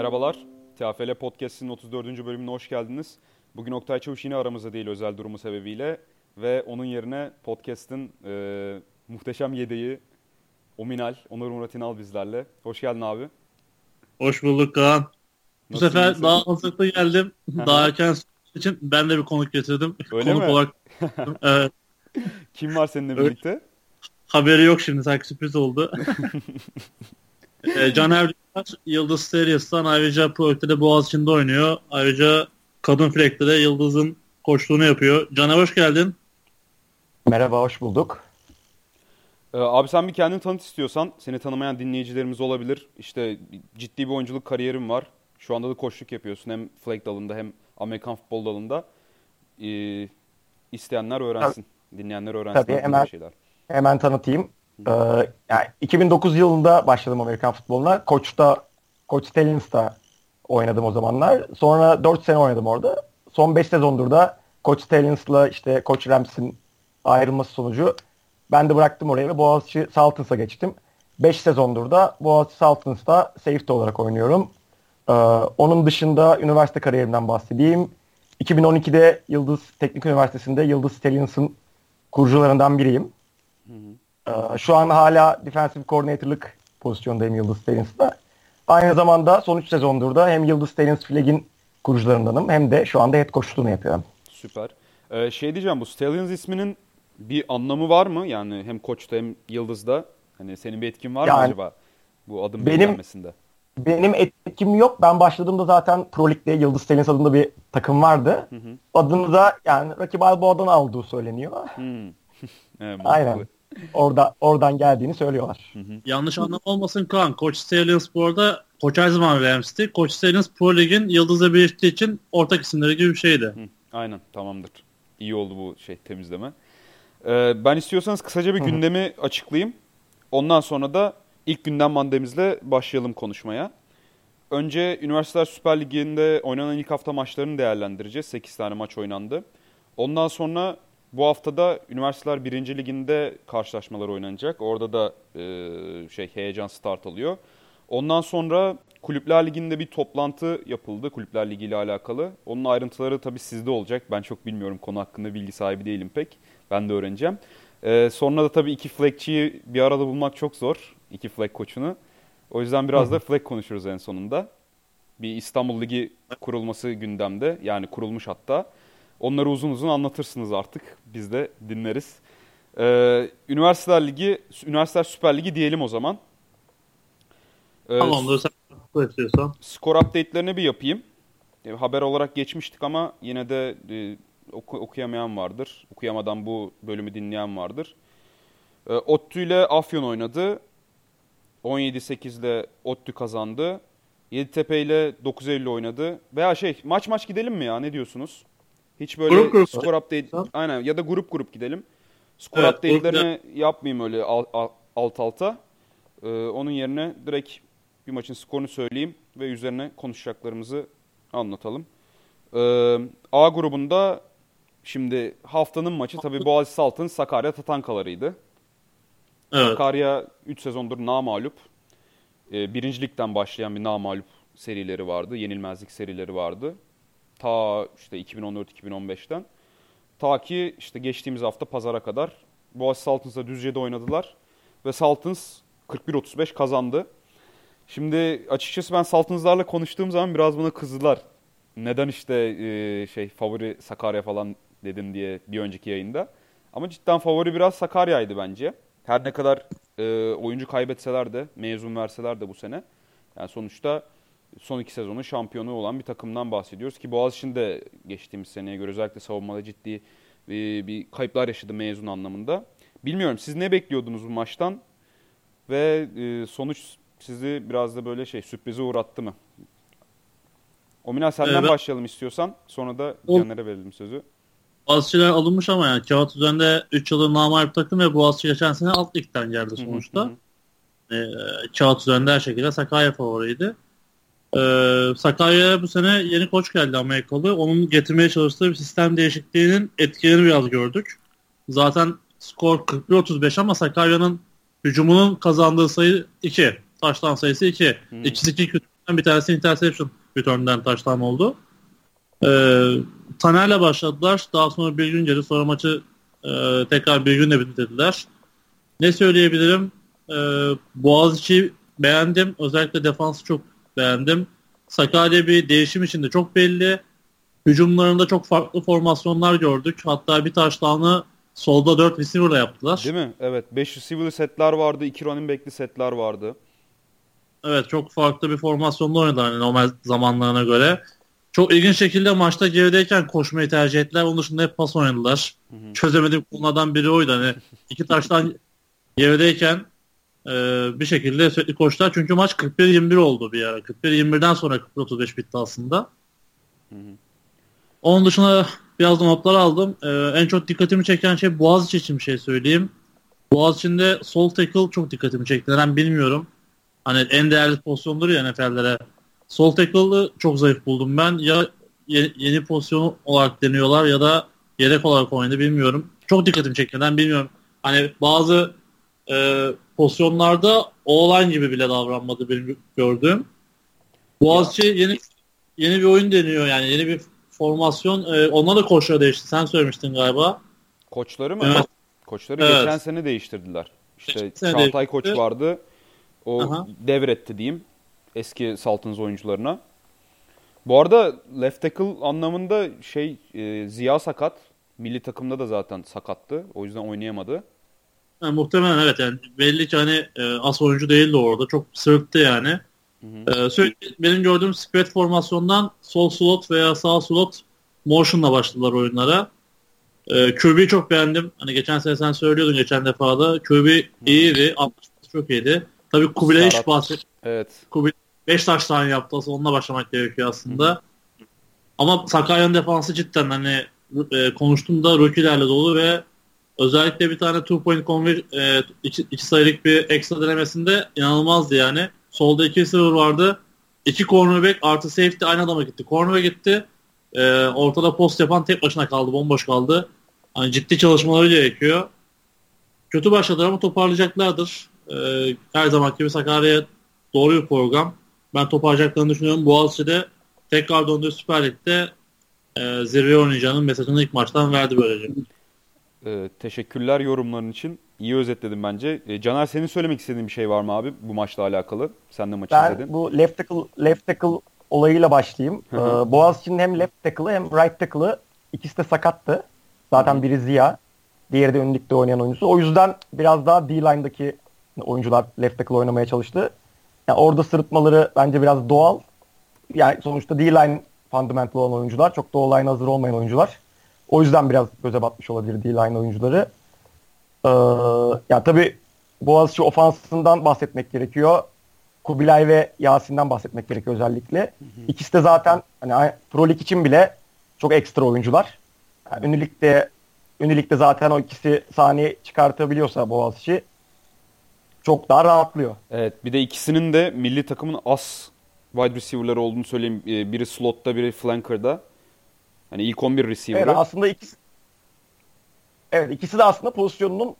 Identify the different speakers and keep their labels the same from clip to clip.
Speaker 1: Merhabalar. TFL Podcast'in 34. bölümüne hoş geldiniz. Bugün Oktay Çavuş yine aramızda değil özel durumu sebebiyle. Ve onun yerine podcast'in e, muhteşem yedeği Ominal, Onur Murat İnal bizlerle. Hoş geldin abi.
Speaker 2: Hoş bulduk Kaan. Bu sefer
Speaker 1: nasılsın?
Speaker 2: daha hazırlıklı geldim. daha erken için ben de bir konuk getirdim.
Speaker 1: Öyle
Speaker 2: konuk
Speaker 1: mi?
Speaker 2: olarak evet,
Speaker 1: Kim var seninle birlikte?
Speaker 2: haberi yok şimdi sanki sürpriz oldu. e, Caner Dündar, Yıldız Stereos'tan ayrıca projekte Boğaziçi'nde oynuyor. Ayrıca kadın flekte de Yıldız'ın koçluğunu yapıyor. Caner hoş geldin.
Speaker 3: Merhaba, hoş bulduk.
Speaker 1: Ee, abi sen bir kendini tanıt istiyorsan. Seni tanımayan dinleyicilerimiz olabilir. İşte ciddi bir oyunculuk kariyerin var. Şu anda da koçluk yapıyorsun. Hem flag dalında hem Amerikan futbol dalında. Ee, isteyenler öğrensin. Dinleyenler öğrensin.
Speaker 3: Tabii, hemen-
Speaker 1: şeyler.
Speaker 3: Hemen tanıtayım. Ee, yani 2009 yılında başladım Amerikan futboluna. Koç'ta, Koç Stellins'ta oynadım o zamanlar. Sonra 4 sene oynadım orada. Son 5 sezondur da Koç Stellins'la işte Koç Rams'in ayrılması sonucu ben de bıraktım orayı ve Boğaziçi Saltins'a geçtim. 5 sezondur da Boğaziçi Saltins'ta safety olarak oynuyorum. Ee, onun dışında üniversite kariyerimden bahsedeyim. 2012'de Yıldız Teknik Üniversitesi'nde Yıldız Stallions'ın kurucularından biriyim. Ee, Şu an hala defensive coordinator'lık pozisyondayım Yıldız Stallions'ta. Aynı zamanda son 3 sezondur da hem Yıldız Stallions Flag'in kurucularındanım hem de şu anda head coachluğunu yapıyorum.
Speaker 1: Süper. Ee, şey diyeceğim bu Stallions isminin bir anlamı var mı? Yani hem koçta hem yıldızda. Hani senin bir etkin var mı
Speaker 3: Yani-
Speaker 1: acaba bu adım
Speaker 3: Benim-
Speaker 1: belirlenmesinde?
Speaker 3: Benim etkim yok. Ben başladığımda zaten Pro Lig'de Yıldız Stallions adında bir takım vardı. Adını da yani Rocky Balboa'dan aldığı söyleniyor.
Speaker 1: Hmm. Evet,
Speaker 3: Aynen. Orada oradan geldiğini söylüyorlar.
Speaker 2: Yanlış anlam olmasın Kaan. Koç Stallions bu arada Koç her zaman Rams'ti. Koç Stallions Pro Lig'in Yıldız'la birleştiği için ortak isimleri gibi bir şeydi.
Speaker 1: Hı, Aynen tamamdır. İyi oldu bu şey temizleme. Ee, ben istiyorsanız kısaca bir gündemi açıklayayım. Ondan sonra da ilk gündem maddemizle başlayalım konuşmaya. Önce Üniversiteler Süper Ligi'nde oynanan ilk hafta maçlarını değerlendireceğiz. 8 tane maç oynandı. Ondan sonra bu haftada Üniversiteler 1. Liginde karşılaşmalar oynanacak. Orada da e, şey heyecan start alıyor. Ondan sonra Kulüpler Ligi'nde bir toplantı yapıldı Kulüpler Ligi ile alakalı. Onun ayrıntıları tabii sizde olacak. Ben çok bilmiyorum konu hakkında bilgi sahibi değilim pek. Ben de öğreneceğim. Ee, sonra da tabii iki flagçiyi bir arada bulmak çok zor. İki flag koçunu. O yüzden biraz da flag konuşuruz en sonunda. Bir İstanbul Ligi kurulması gündemde. Yani kurulmuş hatta. Onları uzun uzun anlatırsınız artık. Biz de dinleriz. Ee, Üniversiteler Ligi, Üniversiteler Süper Ligi diyelim o zaman. Ee,
Speaker 2: Tamamdır sen istiyorsan.
Speaker 1: skor update'lerini bir yapayım. E, haber olarak geçmiştik ama yine de e, oku- okuyamayan vardır. Okuyamadan bu bölümü dinleyen vardır. E, ODTÜ ile Afyon oynadı. 17-8 ile ODTÜ kazandı. Yeditepe ile 9 Eylül oynadı. Veya şey maç maç gidelim mi ya ne diyorsunuz? Hiç böyle
Speaker 2: Grup grup.
Speaker 1: skor update
Speaker 2: Tamam.
Speaker 1: aynen ya da grup grup gidelim. Skor
Speaker 2: Evet,
Speaker 1: update'lerini yapmayayım öyle al- al- alt alta. Ee, onun yerine direkt bir maçın skorunu söyleyeyim ve üzerine konuşacaklarımızı anlatalım. Ee, A grubunda şimdi haftanın maçı tabii Boğaziçi Salt'ın Sakarya Tatankalarıydı.
Speaker 2: Evet.
Speaker 1: Sakarya 3 sezondur namağlup. Ee, birinci ligden başlayan bir namağlup serileri vardı. Yenilmezlik serileri vardı. Ta işte 2014-2015'ten. Ta ki işte geçtiğimiz hafta pazara kadar Boğaziçi Saltins'la Düzce'de oynadılar. Ve Saltins 41-35 kazandı. Şimdi açıkçası ben Saltins'larla konuştuğum zaman biraz bana kızdılar. Neden işte e, şey favori Sakarya falan dedin diye bir önceki yayında. Ama cidden favori biraz Sakarya'ydı bence. Her ne kadar e, oyuncu kaybetseler de, mezun verseler de bu sene. Yani sonuçta son iki sezonun şampiyonu olan bir takımdan bahsediyoruz ki Boğaziçi'nin de geçtiğimiz seneye göre özellikle savunmada ciddi e, bir kayıplar yaşadı mezun anlamında. Bilmiyorum siz ne bekliyordunuz bu maçtan ve e, sonuç sizi biraz da böyle şey sürprize uğrattı mı? Omina senden
Speaker 2: Evet.
Speaker 1: başlayalım istiyorsan sonra da Caner'e verelim sözü.
Speaker 2: Boğaziçi'ler alınmış ama yani kağıt üzerinde 3 yıldır namalip takım ve Boğaziçi geçen sene alt ligden geldi sonuçta. Ee, kağıt üzerinde her şekilde Sakarya favoriydi. Ee, Sakarya'ya bu sene yeni koç geldi Amerikalı. Onun getirmeye çalıştığı bir sistem değişikliğinin etkilerini biraz gördük. Zaten skor 41-35 ama Sakarya'nın hücumunun kazandığı sayı 2. Taştan sayısı 2.
Speaker 1: Hı.
Speaker 2: İkisi 2 bir tanesi interception return'den taştan oldu. Ee, Taner'le başladılar. Daha sonra bir gün geri sonra maçı e, tekrar bir günle bitirdiler. Ne söyleyebilirim? Ee, Boğaziçi beğendim. Özellikle defansı çok beğendim. Sakarya bir değişim içinde çok belli. Hücumlarında çok farklı formasyonlar gördük. Hatta bir taştanı solda 4 receiver'la yaptılar.
Speaker 1: Değil mi? Evet. 5 receiver setler vardı. 2 running back'li setler vardı.
Speaker 2: Evet çok farklı bir formasyonda oynadılar hani normal zamanlarına göre. Çok ilginç şekilde maçta gerideyken koşmayı tercih ettiler. Onun dışında hep pas oynadılar.
Speaker 1: Hı hı.
Speaker 2: Çözemediğim konulardan biri oydu. Hani iki taştan gerideyken e, bir şekilde sürekli koştular. Çünkü maç 41-21 oldu bir ara. 41-21'den sonra 41-35 bitti aslında.
Speaker 1: Hı hı.
Speaker 2: Onun dışında biraz da notlar aldım. Ee, en çok dikkatimi çeken şey Boğaziçi için bir şey söyleyeyim. Boğaziçi'nde sol tackle çok dikkatimi çekti. Neden bilmiyorum. Hani en değerli pozisyondur ya NFL'lere. Sol tackle'ı çok zayıf buldum ben. Ya yeni, yeni pozisyon olarak deniyorlar ya da yedek olarak oynadı bilmiyorum. Çok dikkatimi çekti. Neden bilmiyorum. Hani bazı e, pozisyonlarda o gibi bile davranmadı benim gördüğüm. Boğaziçi yeni yeni bir oyun deniyor yani yeni bir formasyon. E, ona da koçlar değişti. Sen söylemiştin galiba.
Speaker 1: Koçları mı?
Speaker 2: Evet.
Speaker 1: Koçları
Speaker 2: Evet.
Speaker 1: geçen sene değiştirdiler. İşte
Speaker 2: Geçen sene
Speaker 1: Çağatay
Speaker 2: değiştirdi.
Speaker 1: Koç vardı. O
Speaker 2: Aha.
Speaker 1: devretti diyeyim eski Saltınız oyuncularına. Bu arada left tackle anlamında şey e, Ziya sakat. Milli takımda da zaten sakattı. O yüzden oynayamadı.
Speaker 2: Yani muhtemelen evet yani belli ki hani e, as oyuncu değildi orada. Çok sırıttı yani.
Speaker 1: Hı hı.
Speaker 2: E, sürekli benim gördüğüm spread formasyondan sol slot veya sağ slot motion'la başladılar oyunlara. E, QB'yi çok beğendim. Hani geçen sene sen söylüyordun geçen defada. QB iyiydi. Anlaşması çok iyiydi. Tabii
Speaker 1: Serhat.
Speaker 2: bahset.
Speaker 1: Evet.
Speaker 2: Kubilay 5 taş tane yaptı. Aslında onunla başlamak gerekiyor aslında. Ama Sakarya'nın defansı cidden hani e, konuştuğumda rookie'lerle dolu ve özellikle bir tane two point conver e, iki, iki sayılık bir ekstra denemesinde inanılmazdı yani. Solda iki receiver vardı. İki cornerback artı safety aynı adama gitti. Cornerback gitti. E, ortada post yapan tek başına kaldı. Bomboş kaldı. Hani ciddi çalışmaları gerekiyor. Kötü başladılar ama toparlayacaklardır. E, her zaman gibi Sakarya doğru bir program. Ben toparlayacaklarını düşünüyorum. Boğaziçi'de tekrar döndüğü Süper Lig'de e, zirveye oynayacağının mesajını ilk maçtan verdi böylece.
Speaker 1: E, teşekkürler yorumların için. İyi özetledin bence. E, Caner senin söylemek istediğin bir şey var mı abi bu maçla alakalı? Sen de maçı
Speaker 3: Ben
Speaker 1: izledin.
Speaker 3: bu left tackle, left tackle olayıyla başlayayım. Ee, Boğaziçi'nin hem left tackle'ı hem right tackle'ı ikisi de sakattı. Zaten biri Ziya. Diğeri de ön ligde oynayan oyuncusu. O yüzden biraz daha D-line'daki oyuncular left tackle oynamaya çalıştı. Yani orada sırıtmaları bence biraz doğal. Yani sonuçta D-line fundamental olan oyuncular. Çok da o line hazır olmayan oyuncular. O yüzden biraz göze batmış olabilir D-line oyuncuları. Ee, ya tabii Boğaziçi ofansından bahsetmek gerekiyor. Kubilay ve Yasin'den bahsetmek gerekiyor özellikle. İkisi de zaten hani Pro Lig için bile çok ekstra oyuncular. Yani ünlü ligde ünlü ligde zaten o ikisi sahneyi çıkartabiliyorsa Boğaziçi çok daha rahatlıyor.
Speaker 1: Evet bir de ikisinin de milli takımın as wide receiver'ları olduğunu söyleyeyim. E, Biri slotta biri flanker'da. Hani ilk 11 receiver'ı.
Speaker 3: Evet aslında ikisi Evet ikisi de aslında pozisyonunun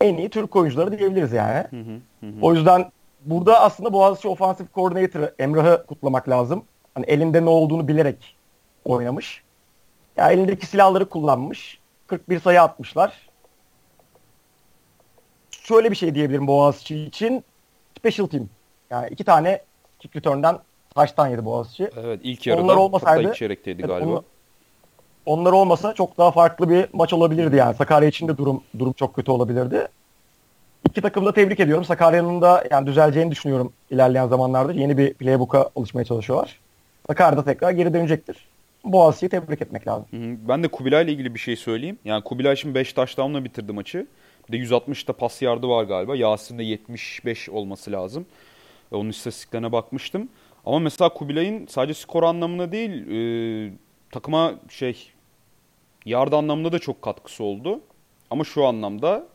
Speaker 3: en iyi Türk oyuncuları diyebiliriz yani.
Speaker 1: Hı hı, hı.
Speaker 3: O yüzden burada aslında Boğaziçi Offensive Coordinator Emrah'ı kutlamak lazım. Hani elinde ne olduğunu bilerek oynamış. Ya elindeki silahları kullanmış. 41 sayı atmışlar. Şöyle bir şey diyebilirim Boğaziçi için. Special team. Yani iki tane kick return'dan taştan yedi Boğaziçi.
Speaker 1: Evet ilk yarıda
Speaker 3: Onlar
Speaker 1: hatta
Speaker 3: olmasaydı-
Speaker 1: ilk çeyrekteydi
Speaker 3: Evet,
Speaker 1: galiba.
Speaker 3: onu- onlar olmasa çok daha farklı bir maç olabilirdi yani. Sakarya için de durum durum çok kötü olabilirdi. İki takımı da tebrik ediyorum. Sakarya'nın da yani düzeleceğini düşünüyorum ilerleyen zamanlarda. Yeni bir playbook'a alışmaya çalışıyorlar. Sakarya da tekrar geri dönecektir. Boğaziçi'yi tebrik etmek lazım.
Speaker 1: Ben de Kubilay ile ilgili bir şey söyleyeyim. Yani Kubilay şimdi 5 touchdown'la bitirdi maçı. Bir de 160'ta pas yardı var galiba. Yasin'de 75 olması lazım. Onun istatistiklerine bakmıştım. Ama mesela Kubilay'ın sadece skor anlamında değil, e, takıma şey yard anlamında da çok katkısı oldu. Ama şu anlamda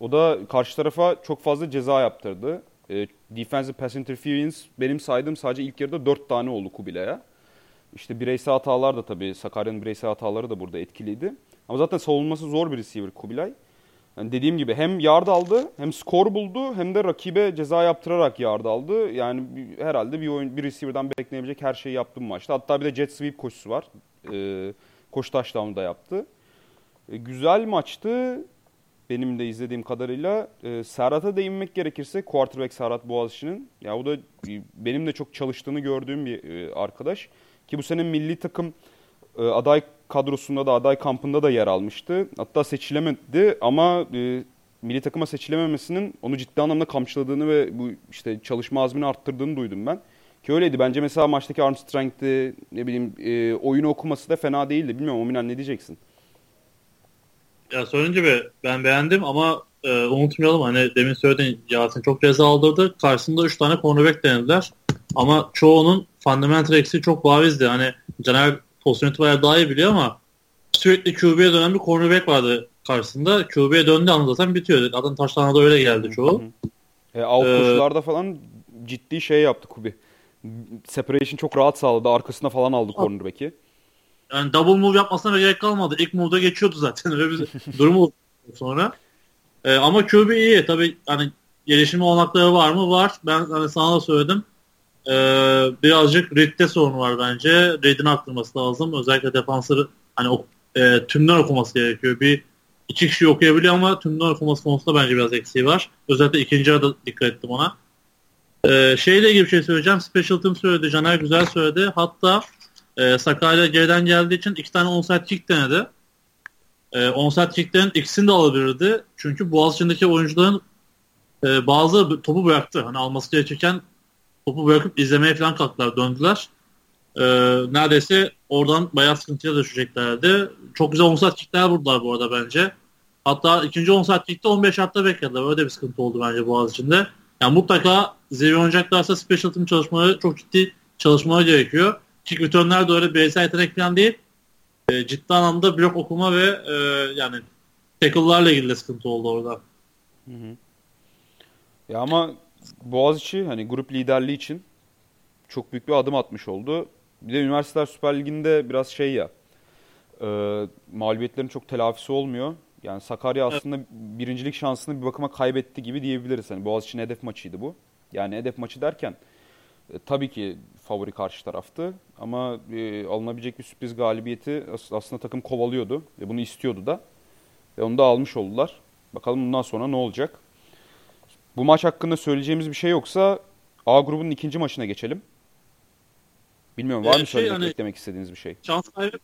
Speaker 1: o da karşı tarafa çok fazla ceza yaptırdı. E, defensive pass interference benim saydığım sadece ilk yarıda 4 tane oldu Kubilay'a. İşte bireysel hatalar da tabii Sakarya'nın bireysel hataları da burada etkiliydi. Ama zaten savunması zor bir receiver Kubilay. Yani dediğim gibi hem yard aldı hem skor buldu hem de rakibe ceza yaptırarak yard aldı. Yani herhalde bir oyun bir receiver'dan beklenebilecek her şeyi yaptı bu maçta. Hatta bir de jet sweep koşusu var. Ee, koşu touchdown'u da yaptı. E, güzel maçtı. Benim de izlediğim kadarıyla. E, Serhat'a değinmek gerekirse quarterback Serhat Boğaziçi'nin. Ya o da e, benim de çok çalıştığını gördüğüm bir e, arkadaş. Ki bu sene milli takım e, aday kadrosunda da aday kampında da yer almıştı. Hatta seçilemedi ama e, milli takıma seçilememesinin onu ciddi anlamda kamçıladığını ve bu işte çalışma azmini arttırdığını duydum ben. Ki öyleydi. Bence mesela maçtaki arm strength'i ne bileyim e, oyunu okuması da fena değildi. Bilmiyorum Ominan ne diyeceksin?
Speaker 2: Ya söyleyince be, ben beğendim ama e, unutmayalım hani demin söyledin Yasin çok ceza aldırdı. Karşısında 3 tane cornerback denediler. Ama çoğunun fundamental eksiği çok barizdi. Hani Caner pozisyonu bayağı daha iyi biliyor ama sürekli QB'ye dönen bir cornerback vardı karşısında. QB'ye döndü anda zaten bitiyor. Zaten taşlarına da öyle geldi çoğu.
Speaker 1: E, out
Speaker 2: Ee,
Speaker 1: koşularda falan ciddi şey yaptı Kubi. Separation çok rahat sağladı. Arkasına falan aldı cornerback'i.
Speaker 2: Yani double move yapmasına gerek kalmadı. İlk move'da geçiyordu zaten. Öyle bir durum oldu sonra. Ee, ama QB iyi. Tabii hani gelişim olanakları var mı? Var. Ben hani sana da söyledim. Ee, birazcık Reed'de sorun var bence. Reed'in arttırması lazım. Özellikle defansları hani o, e, tümden okuması gerekiyor. Bir iki kişi okuyabiliyor ama tümden okuması konusunda bence biraz eksiği var. Özellikle ikinci arada dikkat ettim ona. Ee, şeyle ilgili bir şey söyleyeceğim. Special Team söyledi. Caner güzel söyledi. Hatta e, Sakarya geriden geldiği için iki tane onside kick denedi. E, onside kicklerin ikisini de alabilirdi. Çünkü Boğaziçi'ndeki oyuncuların e, bazı topu bıraktı. Hani alması gerekirken topu bırakıp izlemeye falan kalktılar, döndüler. E, neredeyse oradan bayağı sıkıntıya düşeceklerdi. Çok güzel onside kickler vurdular bu arada bence. Hatta ikinci onside kickte 15 hafta beklediler. Öyle bir sıkıntı oldu bence Boğaziçi'nde. Yani mutlaka zirve oynayacaklarsa special team çalışmaları çok ciddi çalışmaları gerekiyor. Kick return'ler de öyle bireysel yetenek falan değil. E, ciddi anlamda blok okuma ve e, yani tackle'larla ilgili de sıkıntı oldu orada.
Speaker 1: Ya ama Boğaziçi hani grup liderliği için çok büyük bir adım atmış oldu. Bir de Üniversiteler Süper Ligi'nde biraz şey ya e, mağlubiyetlerin çok telafisi olmuyor. Yani Sakarya aslında birincilik şansını bir bakıma kaybetti gibi diyebiliriz. Hani Boğaziçi'nin hedef maçıydı bu. Yani hedef maçı derken e, tabii ki favori karşı taraftı ama e, alınabilecek bir sürpriz galibiyeti as- aslında takım kovalıyordu ve bunu istiyordu da. Ve onu da almış oldular. Bakalım bundan sonra ne olacak? Bu maç hakkında söyleyeceğimiz bir şey yoksa A grubunun ikinci maçına geçelim. Bilmiyorum var
Speaker 2: Ee,
Speaker 1: mı
Speaker 2: şey,
Speaker 1: söylemek,
Speaker 2: hani-
Speaker 1: eklemek istediğiniz bir şey?
Speaker 2: Şans kaybı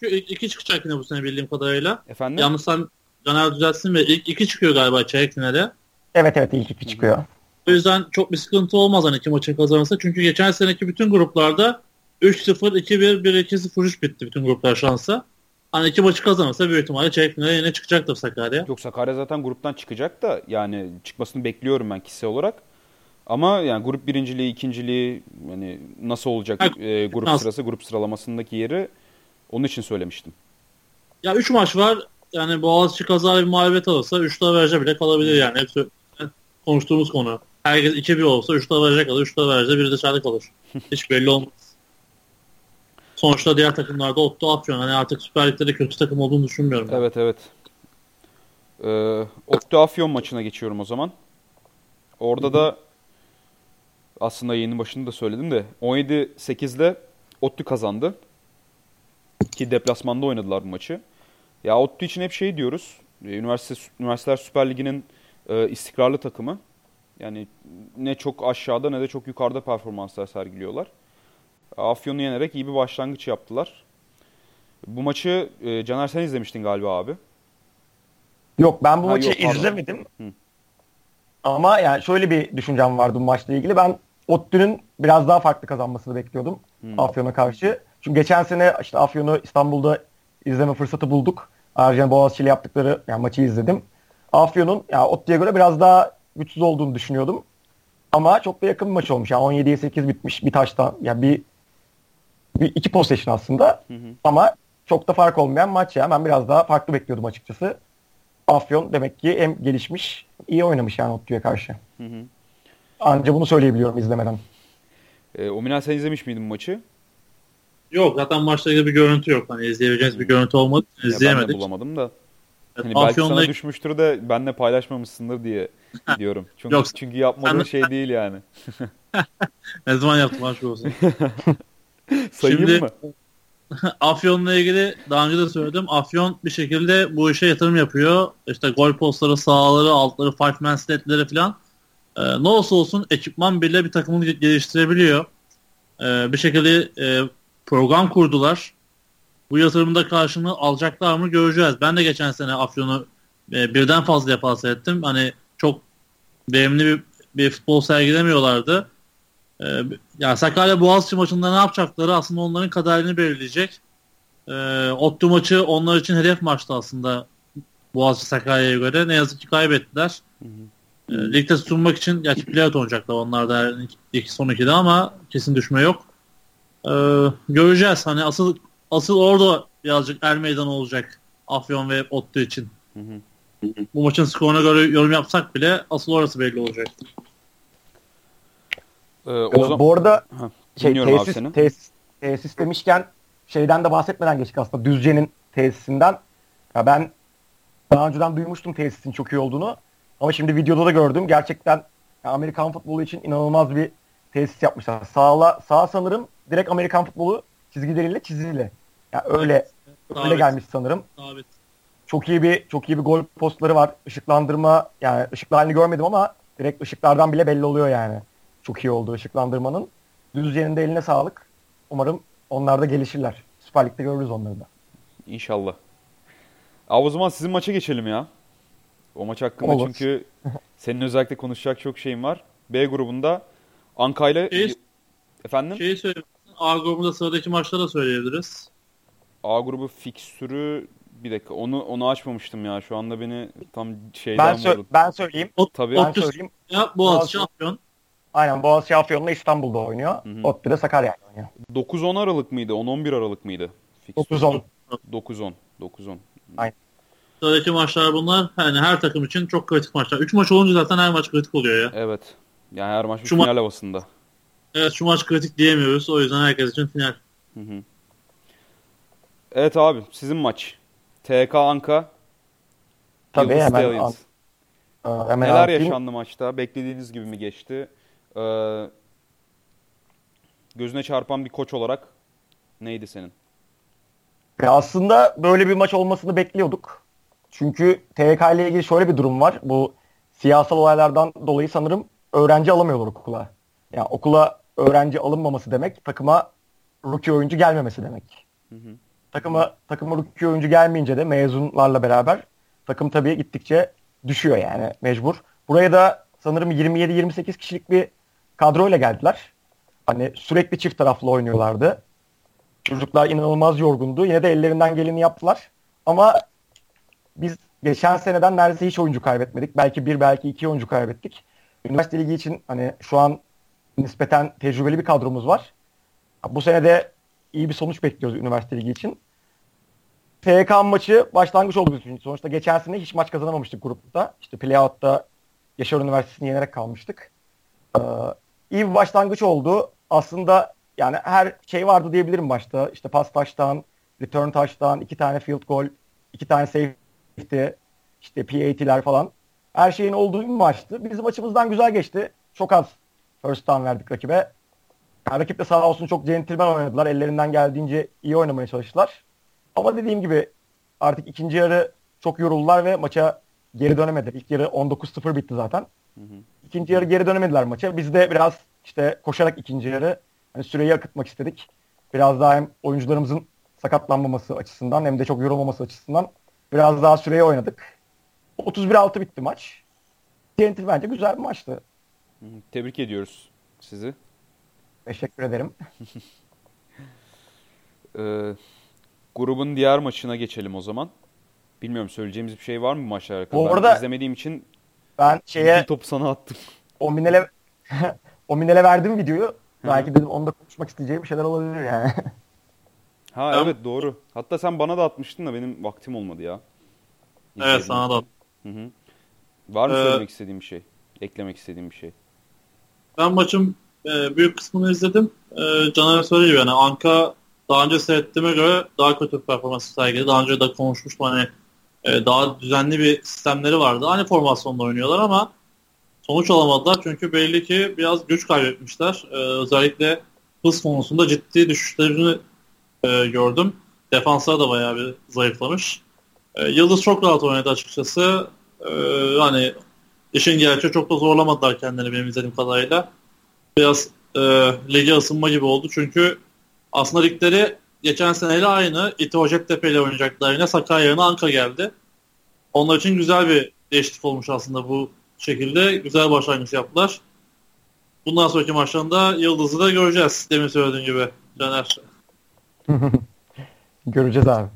Speaker 2: çünkü iki çıkacak yine bu sene bildiğim kadarıyla.
Speaker 1: Efendim?
Speaker 2: Yanlışsam Caner düzeltsin ve ilk iki çıkıyor galiba çeyrek finale.
Speaker 3: Evet evet ilk iki çıkıyor.
Speaker 2: O yüzden çok bir sıkıntı olmaz hani iki maçı kazanırsa. Çünkü geçen seneki bütün gruplarda 3-0, 2-1, 1-2, 0-3 bitti bütün gruplar şansa. Hani iki maçı kazanırsa büyük ihtimalle çeyrek finale yine çıkacaktır Sakarya.
Speaker 1: Yok Sakarya zaten gruptan çıkacak da yani çıkmasını bekliyorum ben kişisel olarak. Ama yani grup birinciliği, ikinciliği yani nasıl olacak
Speaker 2: Ha,
Speaker 1: e, grup
Speaker 2: nasıl?
Speaker 1: sırası, grup sıralamasındaki yeri onun için söylemiştim.
Speaker 2: Ya 3 maç var. Yani Boğaziçi kaza bir mağlubiyet alırsa 3 verece bile kalabilir yani. Hep sö- konuştuğumuz konu. Herkes 2-1 olsa 3 verece kalır. 3 verece biri dışarıda kalır. Hiç belli olmaz. Sonuçta diğer takımlarda Otto Afyon. Hani artık Süper Lig'de de kötü takım olduğunu düşünmüyorum. ben.
Speaker 1: Evet evet. Ee, Ottu Afyon maçına geçiyorum o zaman. Orada da aslında yayının başında da söyledim de 17-8'de Ottu kazandı. Ki deplasmanda oynadılar bu maçı. Ya Ottu için hep şey diyoruz. e, Üniversite Üniversiteler Süper Ligi'nin e, istikrarlı takımı. Yani ne çok aşağıda ne de çok yukarıda performanslar sergiliyorlar. Afyon'u yenerek iyi bir başlangıç yaptılar. Bu maçı e, Caner sen izlemiştin galiba abi.
Speaker 3: Yok ben bu
Speaker 1: Ha,
Speaker 3: maçı
Speaker 1: yok, pardon.
Speaker 3: izlemedim.
Speaker 1: Hı.
Speaker 3: Ama yani şöyle bir düşüncem vardı bu maçla ilgili. Ben ODTÜ'nün biraz daha farklı kazanmasını bekliyordum
Speaker 1: Hmm.
Speaker 3: Afyon'a karşı. Çünkü geçen sene işte Afyon'u İstanbul'da izleme fırsatı bulduk. Ayrıca Boğaziçi ile yaptıkları yani maçı izledim. Afyon'un yani ODTÜ'ye göre biraz daha güçsüz olduğunu düşünüyordum. Ama çok da yakın bir maç olmuş. Yani 17'ye 8 bitmiş bir taştan. Yani bir, bir iki possession aslında.
Speaker 1: Hı hı.
Speaker 3: Ama çok da fark olmayan maç ya. Ben biraz daha farklı bekliyordum açıkçası. Afyon demek ki hem gelişmiş, iyi oynamış yani ODTÜ'ye karşı.
Speaker 1: Hı hı.
Speaker 3: Anca bunu söyleyebiliyorum izlemeden.
Speaker 1: E, Ominan sen izlemiş miydin maçı?
Speaker 2: Yok zaten maçta bir görüntü yok. Hani izleyebileceğiniz bir görüntü olmadı.
Speaker 1: Ya ben de
Speaker 2: İzleyemedik.
Speaker 1: bulamadım da. Hani belki
Speaker 2: Afyon'la
Speaker 1: sana düşmüştür de benle paylaşmamışsındır diye diyorum. Çünkü,
Speaker 2: Yok,
Speaker 1: çünkü yapmadığın
Speaker 2: sen-
Speaker 1: şey değil yani.
Speaker 2: ne zaman yaptım aşk olsun.
Speaker 1: Sayayım
Speaker 2: Şimdi-
Speaker 1: mı?
Speaker 2: Afyon'la ilgili daha önce de söyledim. Afyon bir şekilde bu işe yatırım yapıyor. İşte gol postları, sağları, altları, five man statleri falan. Ee, ne olsa olsun ekipman bile bir takımını ge- geliştirebiliyor. Ee, bir şekilde e, program kurdular. Bu yatırımda karşılığını alacaklar mı göreceğiz. Ben de geçen sene Afyon'u e, birden fazla defa seyrettim. Hani çok verimli bir, bir futbol sergilemiyorlardı. Ee, yani Sakarya Boğaziçi maçında ne yapacakları aslında onların kaderini belirleyecek. Ee, Ottu maçı onlar için hedef maçtı aslında Boğaziçi Sakarya'ya göre. Ne yazık ki kaybettiler. Ee, ligde tutunmak için gerçi playout oynayacaklar onlar da ilk son ikide ama kesin düşme yok. Ee, göreceğiz. Hani asıl asıl orada birazcık er meydan olacak Afyon ve Ottu için.
Speaker 1: Hı hı.
Speaker 2: Bu maçın skoruna göre yorum yapsak bile asıl orası belli olacak.
Speaker 1: Ee, o zaman...
Speaker 3: Bu arada
Speaker 1: Ha,
Speaker 3: şey, tesis, tesis, tesis demişken şeyden de bahsetmeden geçtik aslında Düzce'nin tesisinden. Ya ben daha önceden duymuştum tesisin çok iyi olduğunu. Ama şimdi videoda da gördüm. Gerçekten ya Amerikan futbolu için inanılmaz bir tesis yapmışlar. Sağla, sağ sanırım direkt Amerikan futbolu çizgileriyle çizili. Ya öyle öyle
Speaker 2: Sabit.
Speaker 3: gelmiş sanırım.
Speaker 2: Sabit.
Speaker 3: Çok iyi bir çok iyi bir gol postları var. Işıklandırma yani ışıklı halini görmedim ama direkt ışıklardan bile belli oluyor yani. Çok iyi oldu ışıklandırmanın. Düzce'nin de eline sağlık. Umarım onlar da gelişirler. Süper Lig'de görürüz onları da.
Speaker 1: İnşallah. Abi o zaman sizin maça geçelim ya. O maç hakkında
Speaker 3: Olur.
Speaker 1: çünkü senin özellikle konuşacak çok şeyin var. B grubunda Anka ile
Speaker 2: Şey-
Speaker 1: efendim
Speaker 2: Şeyi söyleyeyim. A grubunda sıradaki maçları da söyleyebiliriz.
Speaker 1: A grubu fikstürü bir dakika onu onu açmamıştım ya. Şu anda beni tam şeyden
Speaker 3: Ben, sö-
Speaker 1: vurdun.
Speaker 3: ben söyleyeyim.
Speaker 2: Ot,
Speaker 1: Tabii.
Speaker 3: Ben söyleyeyim.
Speaker 2: ya Boğaziçi
Speaker 3: Boğaziçi.
Speaker 2: şampiyon.
Speaker 3: Aynen Boğaziçi Afyon'la İstanbul'da oynuyor.
Speaker 1: Hı hı.
Speaker 3: Ottu da Sakarya'da oynuyor.
Speaker 1: 9-10 Aralık mıydı? 10-11 Aralık mıydı? Fikstür.
Speaker 3: 9-10.
Speaker 1: 9-10. 9-10.
Speaker 2: Sıradaki maçlar bunlar. Yani her takım için çok kritik maçlar. 3 maç olunca zaten her maç kritik oluyor ya.
Speaker 1: Evet. Yani her maç bir
Speaker 2: Şu ma-
Speaker 1: final havasında.
Speaker 2: Evet şu maç kritik diyemiyoruz. O yüzden herkes için final.
Speaker 1: Hı hı. Evet abi sizin maç. TK Anka.
Speaker 3: Tabii
Speaker 1: Yıldız
Speaker 3: hemen,
Speaker 1: Stallions.
Speaker 3: Ee, hemen
Speaker 1: Neler
Speaker 3: anlatayım.
Speaker 1: yaşandı maçta? Beklediğiniz gibi mi geçti? Ee, gözüne çarpan bir koç olarak neydi senin?
Speaker 3: Ya aslında böyle bir maç olmasını bekliyorduk. Çünkü TK ile ilgili şöyle bir durum var. Bu siyasal olaylardan dolayı sanırım öğrenci alamıyorlar okula. Yani okula öğrenci alınmaması demek takıma rookie oyuncu gelmemesi demek.
Speaker 1: Hı hı.
Speaker 3: Takıma takıma rookie oyuncu gelmeyince de mezunlarla beraber takım tabii gittikçe düşüyor yani mecbur. Buraya da sanırım 27-28 kişilik bir kadroyla geldiler. Hani sürekli çift taraflı oynuyorlardı. Çocuklar inanılmaz yorgundu. Yine de ellerinden geleni yaptılar. Ama biz geçen seneden neredeyse hiç oyuncu kaybetmedik. Belki bir belki iki oyuncu kaybettik. Üniversite ligi için hani şu an nispeten tecrübeli bir kadromuz var. Bu sene de iyi bir sonuç bekliyoruz üniversite ligi için. TK maçı başlangıç oldu bizim için. Sonuçta geçen sene hiç maç kazanamamıştık grupta. İşte playout'ta Yaşar Üniversitesi'ni yenerek kalmıştık. Ee, iyi bir başlangıç oldu. Aslında yani her şey vardı diyebilirim başta. İşte pas taştan, return taştan, iki tane field goal, iki tane safety, işte PAT'ler falan. Her şeyin olduğu bir maçtı. Bizim açımızdan güzel geçti. Çok az first down verdik rakibe. Yani rakip de sağ olsun çok centilmen oynadılar. Ellerinden geldiğince iyi oynamaya çalıştılar. Ama dediğim gibi artık ikinci yarı çok yoruldular ve maça geri dönemediler. İlk yarı 19-0 bitti zaten.
Speaker 1: Hı hı.
Speaker 3: İkinci yarı geri dönemediler maça. Biz de biraz işte koşarak ikinci yarı hani süreyi akıtmak istedik. Biraz daha hem oyuncularımızın sakatlanmaması açısından hem de çok yorulmaması açısından biraz daha süreyi oynadık. 31-6 bitti maç. TNT bence güzel bir maçtı.
Speaker 1: Tebrik ediyoruz sizi.
Speaker 3: Teşekkür ederim.
Speaker 1: Ee, grubun diğer maçına geçelim o zaman. Bilmiyorum söyleyeceğimiz bir şey var mı bu maçla alakalı?
Speaker 3: Bu
Speaker 1: Ben
Speaker 3: arada-
Speaker 1: izlemediğim için
Speaker 3: Ben şeye
Speaker 1: topu sana attım.
Speaker 3: o minele o minele verdim videoyu. Belki dedim onda konuşmak isteyeceğim şeyler olabilir yani.
Speaker 1: Ha evet doğru. Hatta sen bana da atmıştın da benim vaktim olmadı ya.
Speaker 2: Evet
Speaker 1: İzledim.
Speaker 2: sana da.
Speaker 1: Hı hı. Var mı
Speaker 2: Ee,
Speaker 1: söylemek istediğim bir şey? Eklemek istediğim bir şey?
Speaker 2: Ben maçın e, büyük kısmını izledim. E, Caner söylüyor yani Anka daha önce seyrettiğime göre daha kötü bir performans sergiledi. Daha önce de konuşmuştum hani e, daha düzenli bir sistemleri vardı. Aynı formasyonda oynuyorlar ama sonuç alamadılar çünkü belli ki biraz güç kaybetmişler. E, özellikle hız konusunda ciddi düşüşlerini e, gördüm. Defanslar da bayağı bir zayıflamış. E, Yıldız çok rahat oynadı açıkçası. E, hani işin gerçeği çok da zorlamadılar kendini benim izlediğim kadarıyla. Biraz e, lige ısınma gibi oldu çünkü aslında ligleri geçen seneyle aynı. İti Hacettepe ile oynayacaklar yine. Sakarya yerine Anka geldi. Onlar için güzel bir değişiklik olmuş aslında bu şekilde. Güzel başlangıç yaptılar. Bundan sonraki maçlarında Yıldız'ı da göreceğiz. Demin söylediğin gibi Caner.
Speaker 3: Göreceğiz abi.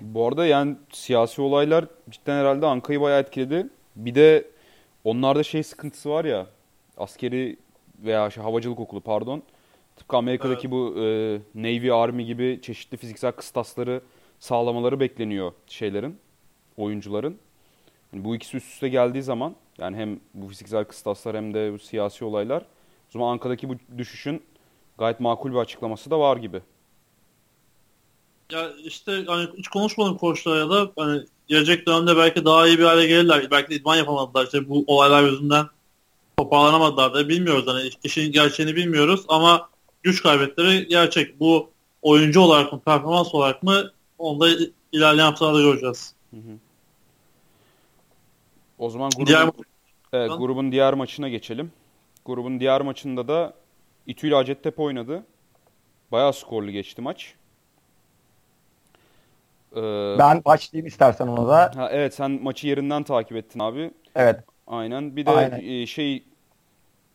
Speaker 1: Bu arada yani siyasi olaylar cidden herhalde Anka'yı bayağı etkiledi. Bir de onlarda şey sıkıntısı var ya askeri veya şey, havacılık okulu pardon. Tıpkı Amerika'daki
Speaker 2: Evet.
Speaker 1: bu e, Navy Army gibi çeşitli fiziksel kıstasları sağlamaları bekleniyor şeylerin, oyuncuların. Yani bu ikisi üst üste geldiği zaman yani hem bu fiziksel kıstaslar hem de bu siyasi olaylar o zaman Anka'daki bu düşüşün gayet makul bir açıklaması da var gibi.
Speaker 2: Ya işte hani hiç konuşmadım koçlara da hani gelecek dönemde belki daha iyi bir hale gelirler. Belki idman yapamadılar. İşte bu olaylar yüzünden toparlanamadılar da bilmiyoruz. Hani işin gerçeğini bilmiyoruz ama güç kaybetleri gerçek. Bu oyuncu olarak mı performans olarak mı onu da ilerleyen haftalarda göreceğiz.
Speaker 1: O zaman grubun,
Speaker 2: Diğer
Speaker 1: evet, grubun diğer maçına geçelim. Grubun diğer maçında da İTÜ ile Hacettepe oynadı. Bayağı skorlu geçti maç. Ee,
Speaker 3: Ben başlayayım istersen ona da.
Speaker 1: ha, evet sen maçı yerinden takip ettin abi.
Speaker 3: Evet.
Speaker 1: Aynen. Bir de
Speaker 3: Aynen.
Speaker 1: e, şey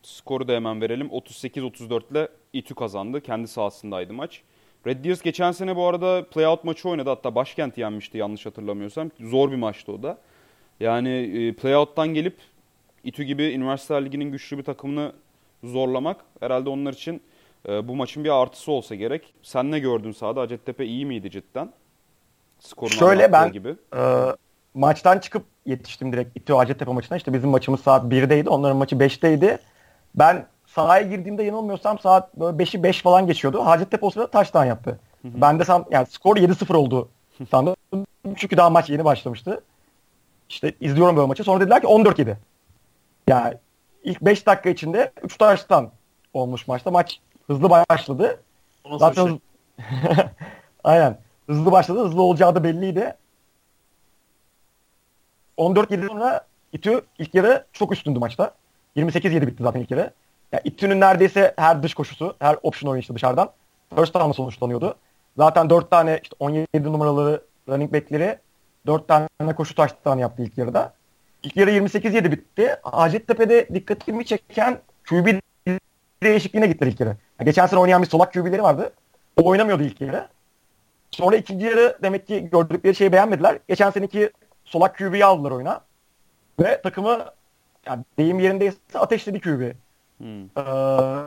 Speaker 1: skoru da hemen verelim. 38-34 ile İTÜ kazandı. Kendi sahasındaydı maç. Red Deers geçen sene bu arada playout maçı oynadı. Hatta Başkent yenmişti yanlış hatırlamıyorsam. Zor bir maçtı o da. Yani e, playout'tan gelip İTÜ gibi Üniversiteler Ligi'nin güçlü bir takımını zorlamak herhalde onlar için e, bu maçın bir artısı olsa gerek. Sen ne gördün sahada? Hacettepe iyi miydi cidden? Skorun
Speaker 3: Şöyle ben-
Speaker 1: gibi.
Speaker 3: Ee, maçtan çıkıp yetiştim direkt İTÜ Hacettepe maçına. İşte bizim maçımız saat 1'deydi. Onların maçı 5'teydi. Ben sahaya girdiğimde yanılmıyorsam saat böyle 5'i 5 falan geçiyordu. Hacettepe o sırada taştan yaptı. Ben de san, yani skor 7-0 oldu sandım. Çünkü daha maç yeni başlamıştı. İşte izliyorum böyle maçı. Sonra dediler ki 14-7. Yani ilk 5 dakika içinde 3 taştan olmuş maçta. Maç hızlı başladı.
Speaker 2: Nasıl
Speaker 3: Zaten
Speaker 2: şey?
Speaker 3: aynen. Hızlı başladı. Hızlı olacağı da belliydi. 14-7 sonra İTÜ ilk yarı çok üstündü maçta. 28-7 bitti zaten ilk yarı. Ya İTÜ'nün neredeyse her dış koşusu, her option oynayışı dışarıdan first down'la sonuçlanıyordu. Zaten 4 tane işte 17 numaralı running back'leri 4 tane koşu taştan yaptı ilk yarıda. İlk yarı 28-7 bitti. Hacettepe'de dikkatimi çeken QB değişikliğine gittiler ilk yarı. Ya geçen sene oynayan bir solak QB'leri vardı. O oynamıyordu ilk yarı. Sonra ikinci yarı demek ki gördükleri şeyi beğenmediler. Geçen seneki solak QB'yi aldılar oyuna. Ve takımı yani deyim yerindeyse ateşledi QB.
Speaker 1: Hmm.
Speaker 3: Ee,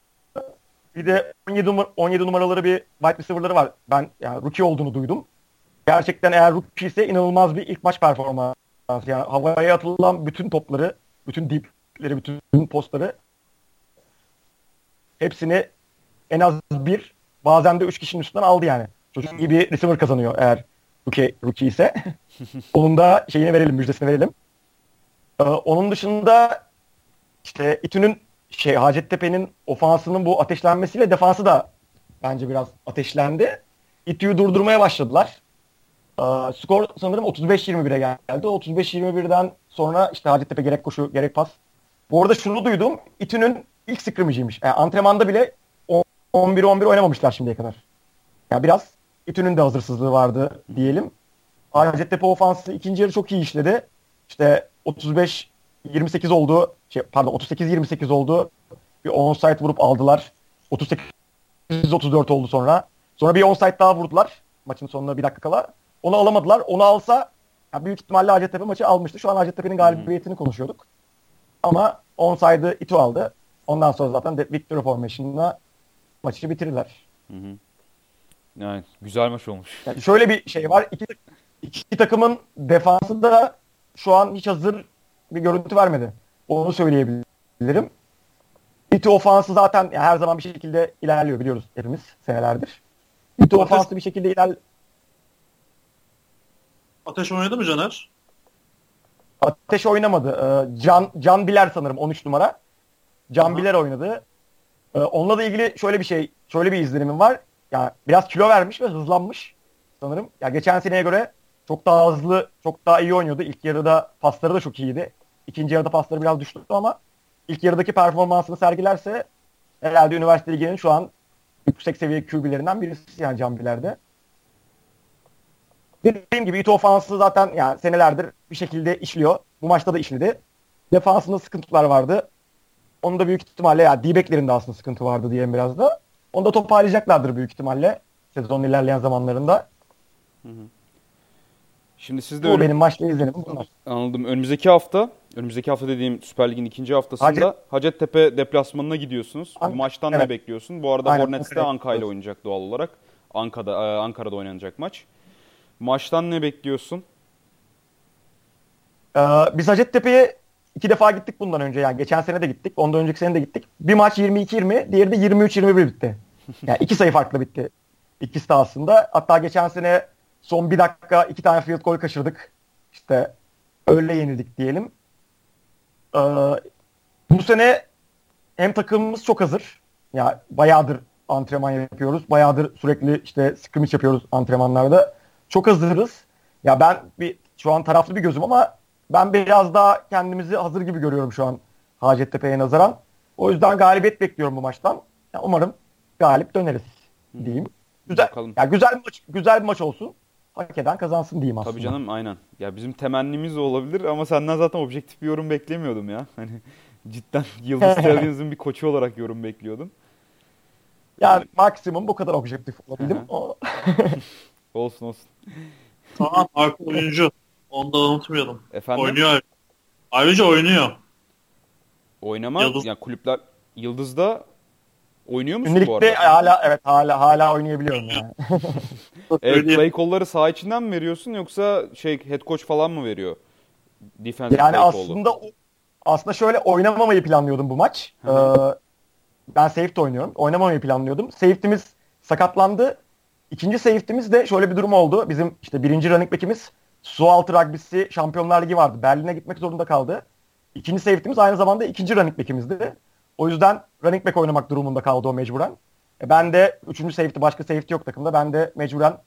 Speaker 3: bir de 17, numara, 17 numaraları bir wide receiver'ları var. Ben yani rookie olduğunu duydum. Gerçekten eğer rookie ise inanılmaz bir ilk maç performansı. Yani havaya atılan bütün topları, bütün deepleri, bütün postları hepsini en az bir bazen de üç kişinin üstünden aldı yani. Çocuk iyi bir receiver kazanıyor eğer rookie, rookie ise. Onun da şeyini verelim, müjdesini verelim. Ee, onun dışında işte İTÜ'nün şey Hacettepe'nin ofansının bu ateşlenmesiyle defansı da bence biraz ateşlendi. İTÜ'yü durdurmaya başladılar. Ee, skor sanırım 35-21'e geldi. 35-21'den sonra işte Hacettepe gerek koşu gerek pas. Bu arada şunu duydum. İTÜ'nün ilk scrimmage'iymiş. Yani antrenmanda bile 11-11 oynamamışlar şimdiye kadar. Yani biraz İTÜ'nün de hazırsızlığı vardı diyelim. Hacettepe ofansı ikinci yarı çok iyi işledi. İşte 35 28 oldu. Şey, pardon 38-28 oldu. Bir onside vurup aldılar. 38-34 oldu sonra. Sonra bir onside daha vurdular. Maçın sonuna bir dakika kala. Onu alamadılar. Onu alsa yani büyük ihtimalle Hacettepe maçı almıştı. Şu an Hacettepe'nin galibiyetini konuşuyorduk. Ama onside'ı İTÜ aldı. Ondan sonra zaten de Victory Formation'la maçı bitirdiler.
Speaker 1: Hı hı. Yani güzel maç olmuş.
Speaker 3: Yani şöyle bir şey var. İki, iki takımın defansı da şu an hiç hazır bir görüntü vermedi. Onu söyleyebilirim. İTÜ ofansı zaten yani her zaman bir şekilde ilerliyor biliyoruz hepimiz senelerdir.
Speaker 2: Ateş-
Speaker 3: ofansı bir şekilde iler
Speaker 2: Ateş oynadı mı Caner?
Speaker 3: Ateş oynamadı. Ee, Can Can Biler sanırım 13 numara. Can
Speaker 2: Aha.
Speaker 3: Biler oynadı. Ee, onunla da ilgili şöyle bir şey, şöyle bir izlenimim var. Yani biraz kilo vermiş ve hızlanmış sanırım. Ya geçen seneye göre çok daha hızlı, çok daha iyi oynuyordu. İlk yarıda pasları da çok iyiydi. İkinci yarıda pasları biraz düştü ama ilk yarıdaki performansını sergilerse herhalde üniversite liginin şu an yüksek seviye QB'lerinden birisi yani Can Biler'de. Dediğim gibi İTO ofansı zaten yani senelerdir bir şekilde işliyor. Bu maçta da işledi. Defansında sıkıntılar vardı. Onu da büyük ihtimalle ya D-back'lerinde aslında sıkıntı vardı diyelim biraz da. Onu da toparlayacaklardır büyük ihtimalle sezonun ilerleyen zamanlarında.
Speaker 1: Şimdi siz de
Speaker 3: Bu
Speaker 1: önüm-
Speaker 3: benim maçla izlenimim bunlar.
Speaker 1: anladım. Önümüzdeki hafta, önümüzdeki hafta dediğim Süper Lig'in ikinci haftasında
Speaker 3: Hacet-
Speaker 1: Hacettepe deplasmanına gidiyorsunuz. Bu
Speaker 3: Ank-
Speaker 1: maçtan ne
Speaker 3: evet.
Speaker 1: bekliyorsun? Bu arada
Speaker 3: Aynen,
Speaker 1: Hornets de Anka ile oynayacak doğal olarak. Ankara'da e, Ankara'da oynanacak maç. Maçtan ne bekliyorsun?
Speaker 3: Ee, biz Hacettepe'ye iki defa gittik bundan önce. Yani geçen sene de gittik. Ondan önceki sene de gittik. Bir maç 22-20, diğeri de 23-21 bitti. Yani iki sayı farklı bitti. İkisi de aslında. Hatta geçen sene son bir dakika iki tane field goal kaçırdık. İşte öyle yenildik diyelim. Ee, bu sene hem takımımız çok hazır. Ya bayağıdır antrenman yapıyoruz. Bayağıdır sürekli işte scrimmage yapıyoruz antrenmanlarda. Çok hazırız. Ya ben bir şu an taraflı bir gözüm ama ben biraz daha kendimizi hazır gibi görüyorum şu an Hacettepe'ye nazaran. O yüzden galibiyet bekliyorum bu maçtan. Ya umarım galip döneriz diyeyim. Güzel.
Speaker 1: Bakalım.
Speaker 3: Ya güzel bir maç, güzel bir maç olsun. Hak eden kazansın diyeyim aslında.
Speaker 1: Tabii canım aynen. Ya bizim temennimiz de olabilir ama senden zaten objektif bir yorum beklemiyordum ya. Hani cidden Yıldız Stallions'ın bir koçu olarak yorum bekliyordum.
Speaker 3: Yani maksimum bu kadar objektif olabildim. O,
Speaker 1: Olsun olsun.
Speaker 2: Tamam Marco oyuncu. Onu da unutmayalım.
Speaker 1: Efendim
Speaker 2: Oynuyor. Ayrıca oynuyor.
Speaker 1: oynama
Speaker 2: Yıldız-
Speaker 1: ya kulüpler Yıldız'da oynuyor musun
Speaker 3: Şimdi
Speaker 1: bu arada?
Speaker 3: hala evet hala hala oynayabiliyorum yani.
Speaker 1: Evet, play call'ları saha içinden mi veriyorsun yoksa şey head coach falan mı veriyor? Defensive
Speaker 3: Yani
Speaker 1: call'u.
Speaker 3: aslında aslında şöyle oynamamayı planlıyordum bu maç. Ee, ben safety oynuyorum. Oynamamayı planlıyordum. Safety'miz sakatlandı. İkinci safety'miz de şöyle bir durum oldu. Bizim işte birinci running back'imiz su altı rugby'si Şampiyonlar Ligi vardı. Berlin'e gitmek zorunda kaldı. İkinci safety'miz aynı zamanda ikinci running back'imizdi. O yüzden running back oynamak durumunda kaldı o mecburen. E ben de üçüncü safety, başka safety yok takımda. Ben de mecburen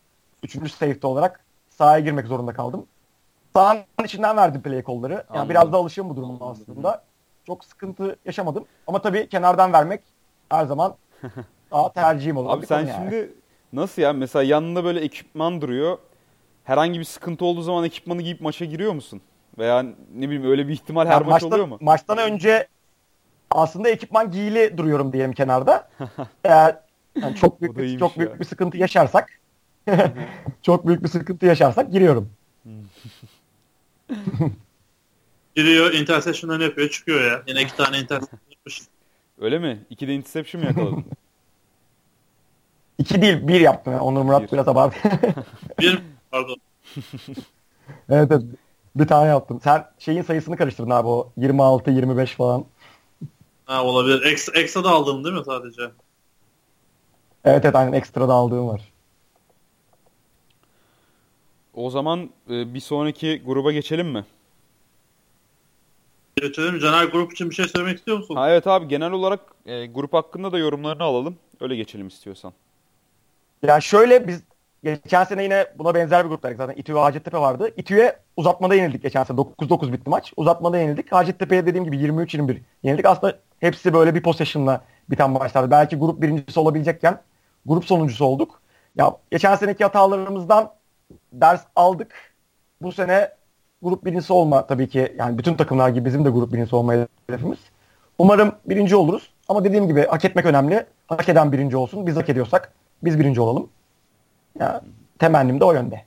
Speaker 3: üçüncü safety olarak sahaya girmek zorunda kaldım. Sahanın içinden verdim play call'ları. Yani
Speaker 1: Anladım.
Speaker 3: biraz da alışığım bu duruma aslında. Çok sıkıntı yaşamadım. Ama tabii kenardan vermek her zaman daha tercihim olur.
Speaker 1: Abi sen
Speaker 3: yani.
Speaker 1: şimdi nasıl ya? Mesela yanında böyle ekipman duruyor. Herhangi bir sıkıntı olduğu zaman ekipmanı giyip maça giriyor musun? Veya ne bileyim öyle bir ihtimal her
Speaker 3: Yani
Speaker 1: maç
Speaker 3: maçtan,
Speaker 1: oluyor mu?
Speaker 3: Maçtan önce aslında ekipman giyili duruyorum diyelim kenarda. Eğer yani çok büyük bir, çok büyük
Speaker 1: ya.
Speaker 3: bir sıkıntı yaşarsak çok büyük bir sıkıntı yaşarsak giriyorum.
Speaker 2: Giriyor, interception'larını yapıyor, çıkıyor ya. Yine iki tane interception yapmış.
Speaker 1: Öyle mi? İki de interception mi yakaladın?
Speaker 3: İki değil bir yaptım. Yani. Onur Murat
Speaker 1: Bir.
Speaker 3: biraz abartı.
Speaker 2: Bir pardon.
Speaker 3: evet, evet. Bir tane yaptım. Sen şeyin sayısını karıştırdın abi o 26 25 falan.
Speaker 2: Ha olabilir. Ekstra, ekstra da aldın değil mi sadece?
Speaker 3: Evet evet aynen ekstra da aldığım var.
Speaker 1: o zaman e, bir sonraki gruba geçelim mi?
Speaker 2: Geçelim. Caner grup için bir şey söylemek istiyor musun?
Speaker 1: Ha evet abi genel olarak e, grup hakkında da yorumlarını alalım. Öyle geçelim istiyorsan.
Speaker 3: Ya şöyle biz geçen sene yine buna benzer bir gruptaydık zaten. İTÜ ve Hacettepe vardı. İTÜ'ye uzatmada yenildik geçen sene. 9-9 bitti maç. Uzatmada yenildik. Hacettepe'ye dediğim gibi 23-21 yenildik. Aslında hepsi böyle bir possession'la biten maçlardı. Belki grup birincisi olabilecekken grup sonuncusu olduk. Ya geçen seneki hatalarımızdan ders aldık. Bu sene grup birincisi olma tabii ki yani bütün takımlar gibi bizim de grup birincisi olma hedefimiz. Umarım birinci oluruz. Ama dediğim gibi hak etmek önemli. Hak eden birinci olsun. Biz hak ediyorsak biz birinci olalım. Ya, temennim de o yönde.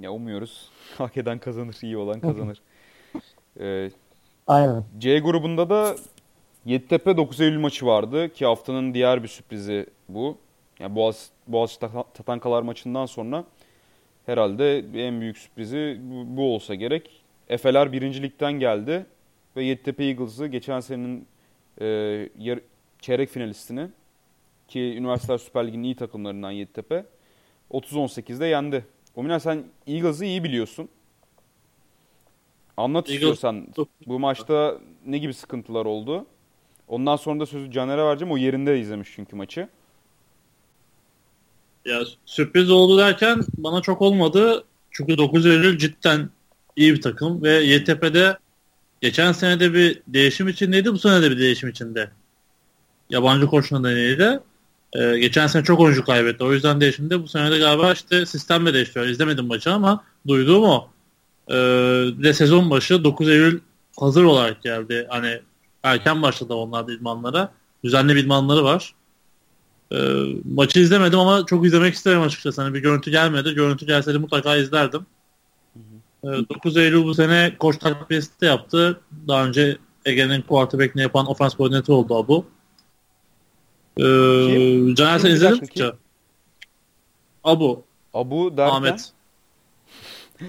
Speaker 1: Ya umuyoruz. Hak eden kazanır, iyi olan kazanır. E,
Speaker 3: Aynen.
Speaker 1: C grubunda da Yeditepe 9 Eylül maçı vardı ki haftanın diğer bir sürprizi bu. Yani Boğaz, Boğaziçi Ta- Tatankalar maçından sonra herhalde en büyük sürprizi bu, bu olsa gerek. Efeler birincilikten geldi ve Yeditepe Eagles'ı geçen senenin e, yar- çeyrek finalistini ki Üniversiteler Süper Ligi'nin iyi takımlarından Yeditepe 30-18'de yendi. Omina sen Eagles'ı iyi biliyorsun. Anlat istiyorsan. Bu maçta ne gibi sıkıntılar oldu? Ondan sonra da sözü Caner'e vereceğim. O yerinde izlemiş çünkü maçı.
Speaker 2: Ya sürpriz oldu derken bana çok olmadı. Çünkü 9 Eylül cidden iyi bir takım ve YTP'de geçen sene de bir değişim içindeydi. Bu sene de bir değişim içinde. Yabancı koç nedeniyle. Ee, geçen sene çok oyuncu kaybetti. O yüzden değişimde bu sene de galiba işte sistem de değişiyor. İzlemedim maçı ama duyduğum o. Ee, bir de sezon başı 9 Eylül hazır olarak geldi. Hani erken başladı onlar da idmanlara. Düzenli idmanları var. Ee, maçı izlemedim ama çok izlemek isterim açıkçası. Hani bir görüntü gelmedi. Görüntü gelse de mutlaka izlerdim. Ee, 9 Eylül bu sene koç takviyesi de yaptı. Daha önce Ege'nin quarterback'ini yapan ofans koordinatörü oldu Abu. Ee,
Speaker 3: Kim?
Speaker 2: Caner sen
Speaker 3: Kim?
Speaker 2: izledin mi? Abu,
Speaker 1: Abu derken.
Speaker 2: Ahmet.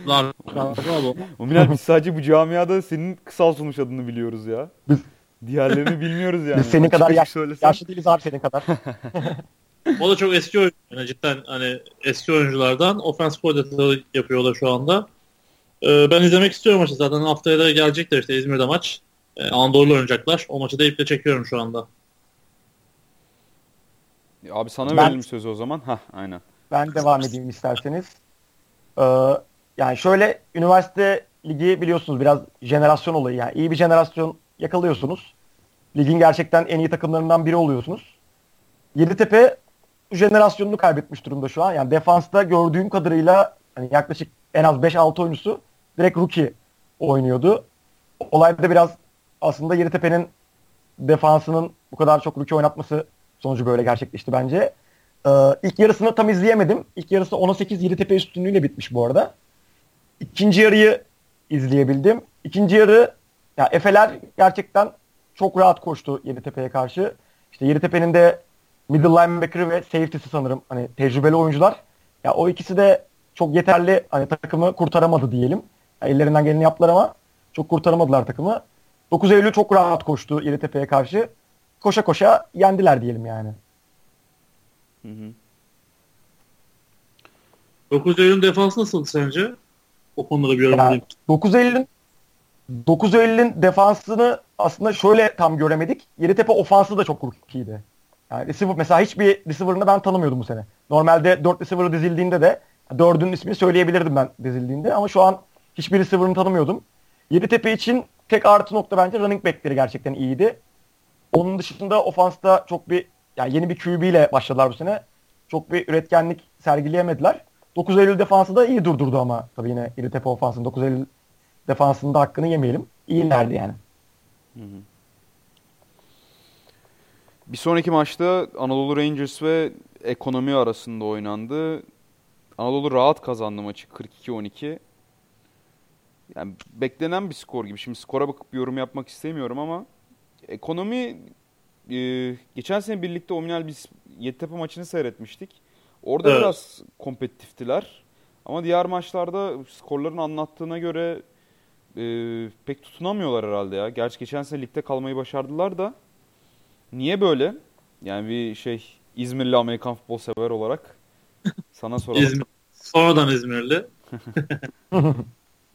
Speaker 2: Lar, Abu.
Speaker 1: Uminal biz sadece bu camiada senin kısaltılmış adını biliyoruz ya.
Speaker 3: Biz-
Speaker 1: Diğerlerini bilmiyoruz yani.
Speaker 3: Biz senin kadar yaş-
Speaker 1: söylesen.
Speaker 3: Yaşlı değiliz abi senin kadar.
Speaker 2: O da çok eski oyuncu. Yani cidden hani eski oyunculardan ofans koordinatörü yapıyorlar şu anda. Ee, ben izlemek istiyorum maçı. Zaten haftaya da gelecekler işte İzmir'de maç. Ee, Anadolu'yla oynayacaklar. O maçı da iple çekiyorum şu anda.
Speaker 1: Abi sana
Speaker 3: Ben-
Speaker 1: verelim sözü o zaman. Hah aynen.
Speaker 3: Ben devam edeyim isterseniz. Ee, yani şöyle üniversite ligi biliyorsunuz biraz jenerasyon olayı. Yani iyi bir jenerasyon yakalıyorsunuz. Ligin gerçekten en iyi takımlarından biri oluyorsunuz. Yeditepe bu jenerasyonunu kaybetmiş durumda şu an. Yani defansta gördüğüm kadarıyla hani yaklaşık en az 5-6 oyuncusu direkt rookie oynuyordu. Olayda biraz aslında Yeditepe'nin defansının bu kadar çok rookie oynatması sonucu böyle gerçekleşti bence. Ee, ilk yarısını tam izleyemedim. İlk yarısı 10'a 8 Yeditepe üstünlüğüyle bitmiş bu arada. İkinci yarıyı izleyebildim. İkinci yarı ya Efeler gerçekten çok rahat koştu Yeditepe'ye karşı. İşte Yeditepe'nin de middle linebacker ve safety'si sanırım hani tecrübeli oyuncular. Ya o ikisi de çok yeterli hani takımı kurtaramadı diyelim. Ya ellerinden geleni yaptılar ama çok kurtaramadılar takımı. 9 Eylül çok rahat koştu Yeditepe'ye karşı. Koşa koşa yendiler diyelim yani.
Speaker 1: Hı hı.
Speaker 2: 9 Eylül'ün defansı nasıldı sence? O konuda da bir yorum
Speaker 3: Ya,
Speaker 2: alayım.
Speaker 3: 9 Eylül'ün 9 Eylül'ün defansını aslında şöyle tam göremedik. Yeditepe ofansı da çok iyiydi. Yani receiver, mesela hiçbir receiver'ını ben tanımıyordum bu sene. Normalde 4 receiver dizildiğinde de 4'ün ismini söyleyebilirdim ben dizildiğinde ama şu an hiçbir receiver'ını tanımıyordum. Yeditepe için tek artı nokta bence running back'leri gerçekten iyiydi. Onun dışında ofansta çok bir yani yeni bir QB ile başladılar bu sene. Çok bir üretkenlik sergileyemediler. 9 Eylül defansı da iyi durdurdu ama tabii yine Yeditepe ofansının 9 Eylül defansında hakkını yemeyelim. İyilerdi yani.
Speaker 1: Bir sonraki maçta Anadolu Rangers ve Ekonomi arasında oynandı. Anadolu rahat kazandı maçı 42-12. Yani beklenen bir skor gibi. Şimdi skora bakıp yorum yapmak istemiyorum ama Ekonomi e, geçen sene birlikte Ominal biz Yeditepe maçını seyretmiştik. Orada
Speaker 2: Evet.
Speaker 1: biraz kompetitiftiler. Ama diğer maçlarda skorların anlattığına göre e, pek tutunamıyorlar herhalde ya. Gerçi geçen sene ligde kalmayı başardılar da. Niye böyle? Yani bir şey İzmirli Amerikan futbol sever olarak sana soralım.
Speaker 2: İzmir. Sonradan İzmirli.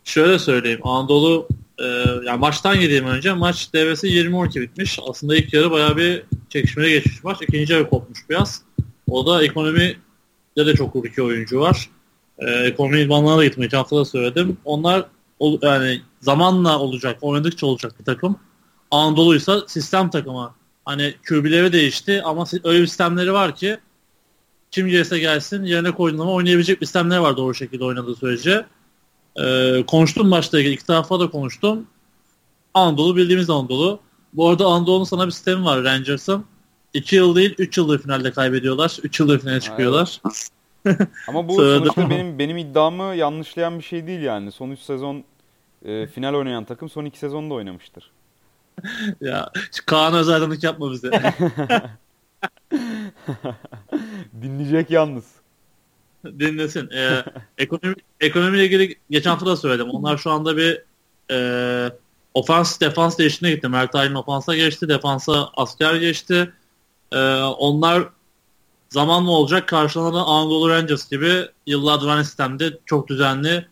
Speaker 2: Şöyle söyleyeyim. Anadolu e, yani maçtan gideyim önce. Maç devresi 20-12 bitmiş. Aslında ilk yarı bayağı bir çekişmeli geçmiş maç. İkinci yarı kopmuş biraz. O da ekonomide de çok iki oyuncu var. E, ekonomi idmanlarına da gitmeyi hafta da söyledim. Onlar yani zamanla olacak, oynadıkça olacak bir takım. Anadolu ise sistem takımı. Hani QB'leri değişti ama öyle bir sistemleri var ki kim gelirse gelsin yerine koyduğun ama oynayabilecek bir sistemleri var doğru şekilde oynadığı sürece. Ee, konuştum maçla ilgili. iki tarafa da konuştum. Anadolu bildiğimiz Anadolu. Bu arada Anadolu'nun sana bir sistemi var Rangers'ın. 2 yıl değil 3 yıldır finalde kaybediyorlar. 3 yıldır finale çıkıyorlar.
Speaker 1: Ama bu
Speaker 2: Söyledim.
Speaker 1: sonuçta benim benim iddiamı yanlışlayan bir şey değil yani. Son 3 sezon e, final oynayan takım son 2 sezonda oynamıştır.
Speaker 2: ya Kaan özellik yapma bize.
Speaker 1: Dinleyecek yalnız.
Speaker 2: Dinlesin. Ee, ekonomi, ekonomiyle ilgili geçen hafta da söyledim. Onlar şu anda bir e, ofans defans değişimine gitti. Mert Aydın ofansa geçti. Defansa asker geçti. Ee, onlar zamanla olacak karşılarında Anadolu Rangers gibi yıllardır aynı sistemde çok düzenli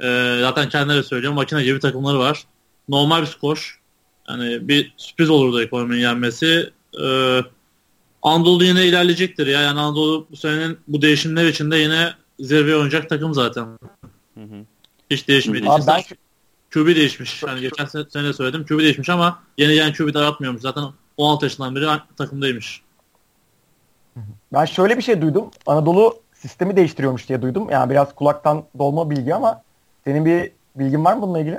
Speaker 2: Ee, zaten kendileri söylüyor. Makine gibi takımları var. Normal bir skor. Yani bir sürpriz olurdu ekonominin yenmesi. Ee, Anadolu yine ilerleyecektir ya. Yani Anadolu bu senenin bu değişimler içinde yine zirveye oynayacak takım zaten.
Speaker 1: Hı hı.
Speaker 2: Hiç değişmedi.
Speaker 3: Abi ben
Speaker 2: QB değişmiş. Yani geçen sene, söyledim. QB değişmiş ama yeni gelen QB de aratmıyormuş. Zaten 16 yaşından beri takımdaymış.
Speaker 3: Ben şöyle bir şey duydum. Anadolu sistemi değiştiriyormuş diye duydum. Yani biraz kulaktan dolma bilgi ama senin bir bilgin var mı bununla ilgili?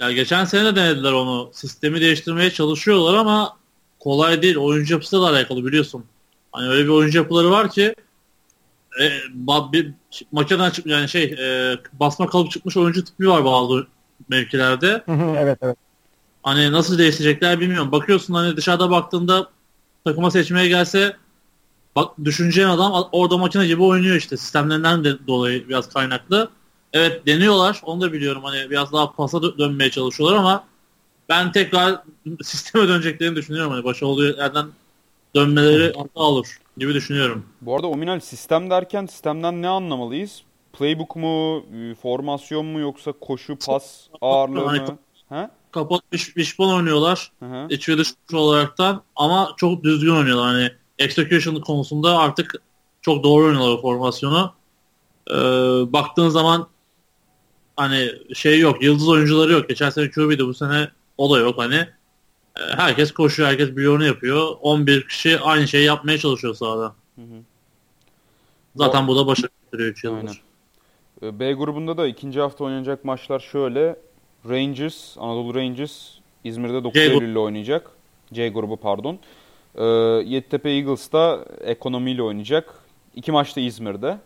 Speaker 2: Ya geçen sene de denediler onu. Sistemi değiştirmeye çalışıyorlar ama kolay değil. Oyuncu yapısıyla da alakalı biliyorsun. Hani öyle bir oyuncu yapıları var ki e, ba- bir makineden çık yani şey e, basma kalıp çıkmış oyuncu tipi var bazı mevkilerde.
Speaker 3: evet evet.
Speaker 2: Hani nasıl değiştirecekler bilmiyorum. Bakıyorsun hani dışarıda baktığında takıma seçmeye gelse bak düşüneceğin adam orada makine gibi oynuyor işte. Sistemlerinden de dolayı biraz kaynaklı. Evet deniyorlar. Onu da biliyorum. Hani biraz daha pasa dö- dönmeye çalışıyorlar ama ben tekrar sisteme döneceklerini düşünüyorum. Hani başarılı yerden dönmeleri hata olur gibi düşünüyorum.
Speaker 1: Bu arada Ominal sistem derken sistemden ne anlamalıyız? Playbook mu, formasyon mu yoksa koşu, pas ağırlığı mı? He?
Speaker 2: Kapat iş, işbol oynuyorlar.
Speaker 1: Hı hı.
Speaker 2: iç ve dış olaraktan ama çok düzgün oynuyorlar. Hani execution konusunda artık çok doğru oynuyorlar o formasyonu. Ee, baktığın zaman hani şey yok, yıldız oyuncuları yok. Geçen sene QB'di bu sene o da yok hani. Ee, herkes koşuyor, herkes bir yolunu yapıyor. 11 kişi aynı şeyi yapmaya çalışıyor sahada.
Speaker 1: Hı hı.
Speaker 2: Zaten bu da başarı getiriyor 3
Speaker 1: Aynen.
Speaker 2: yıldır.
Speaker 1: E, B grubunda da ikinci hafta oynanacak maçlar şöyle. Rangers, Anadolu Rangers İzmir'de 9
Speaker 2: C grubu.
Speaker 1: Eylül'de oynayacak. C grubu pardon. E, Yeditepe Eagles da ekonomiyle oynayacak. İki maç da İzmir'de.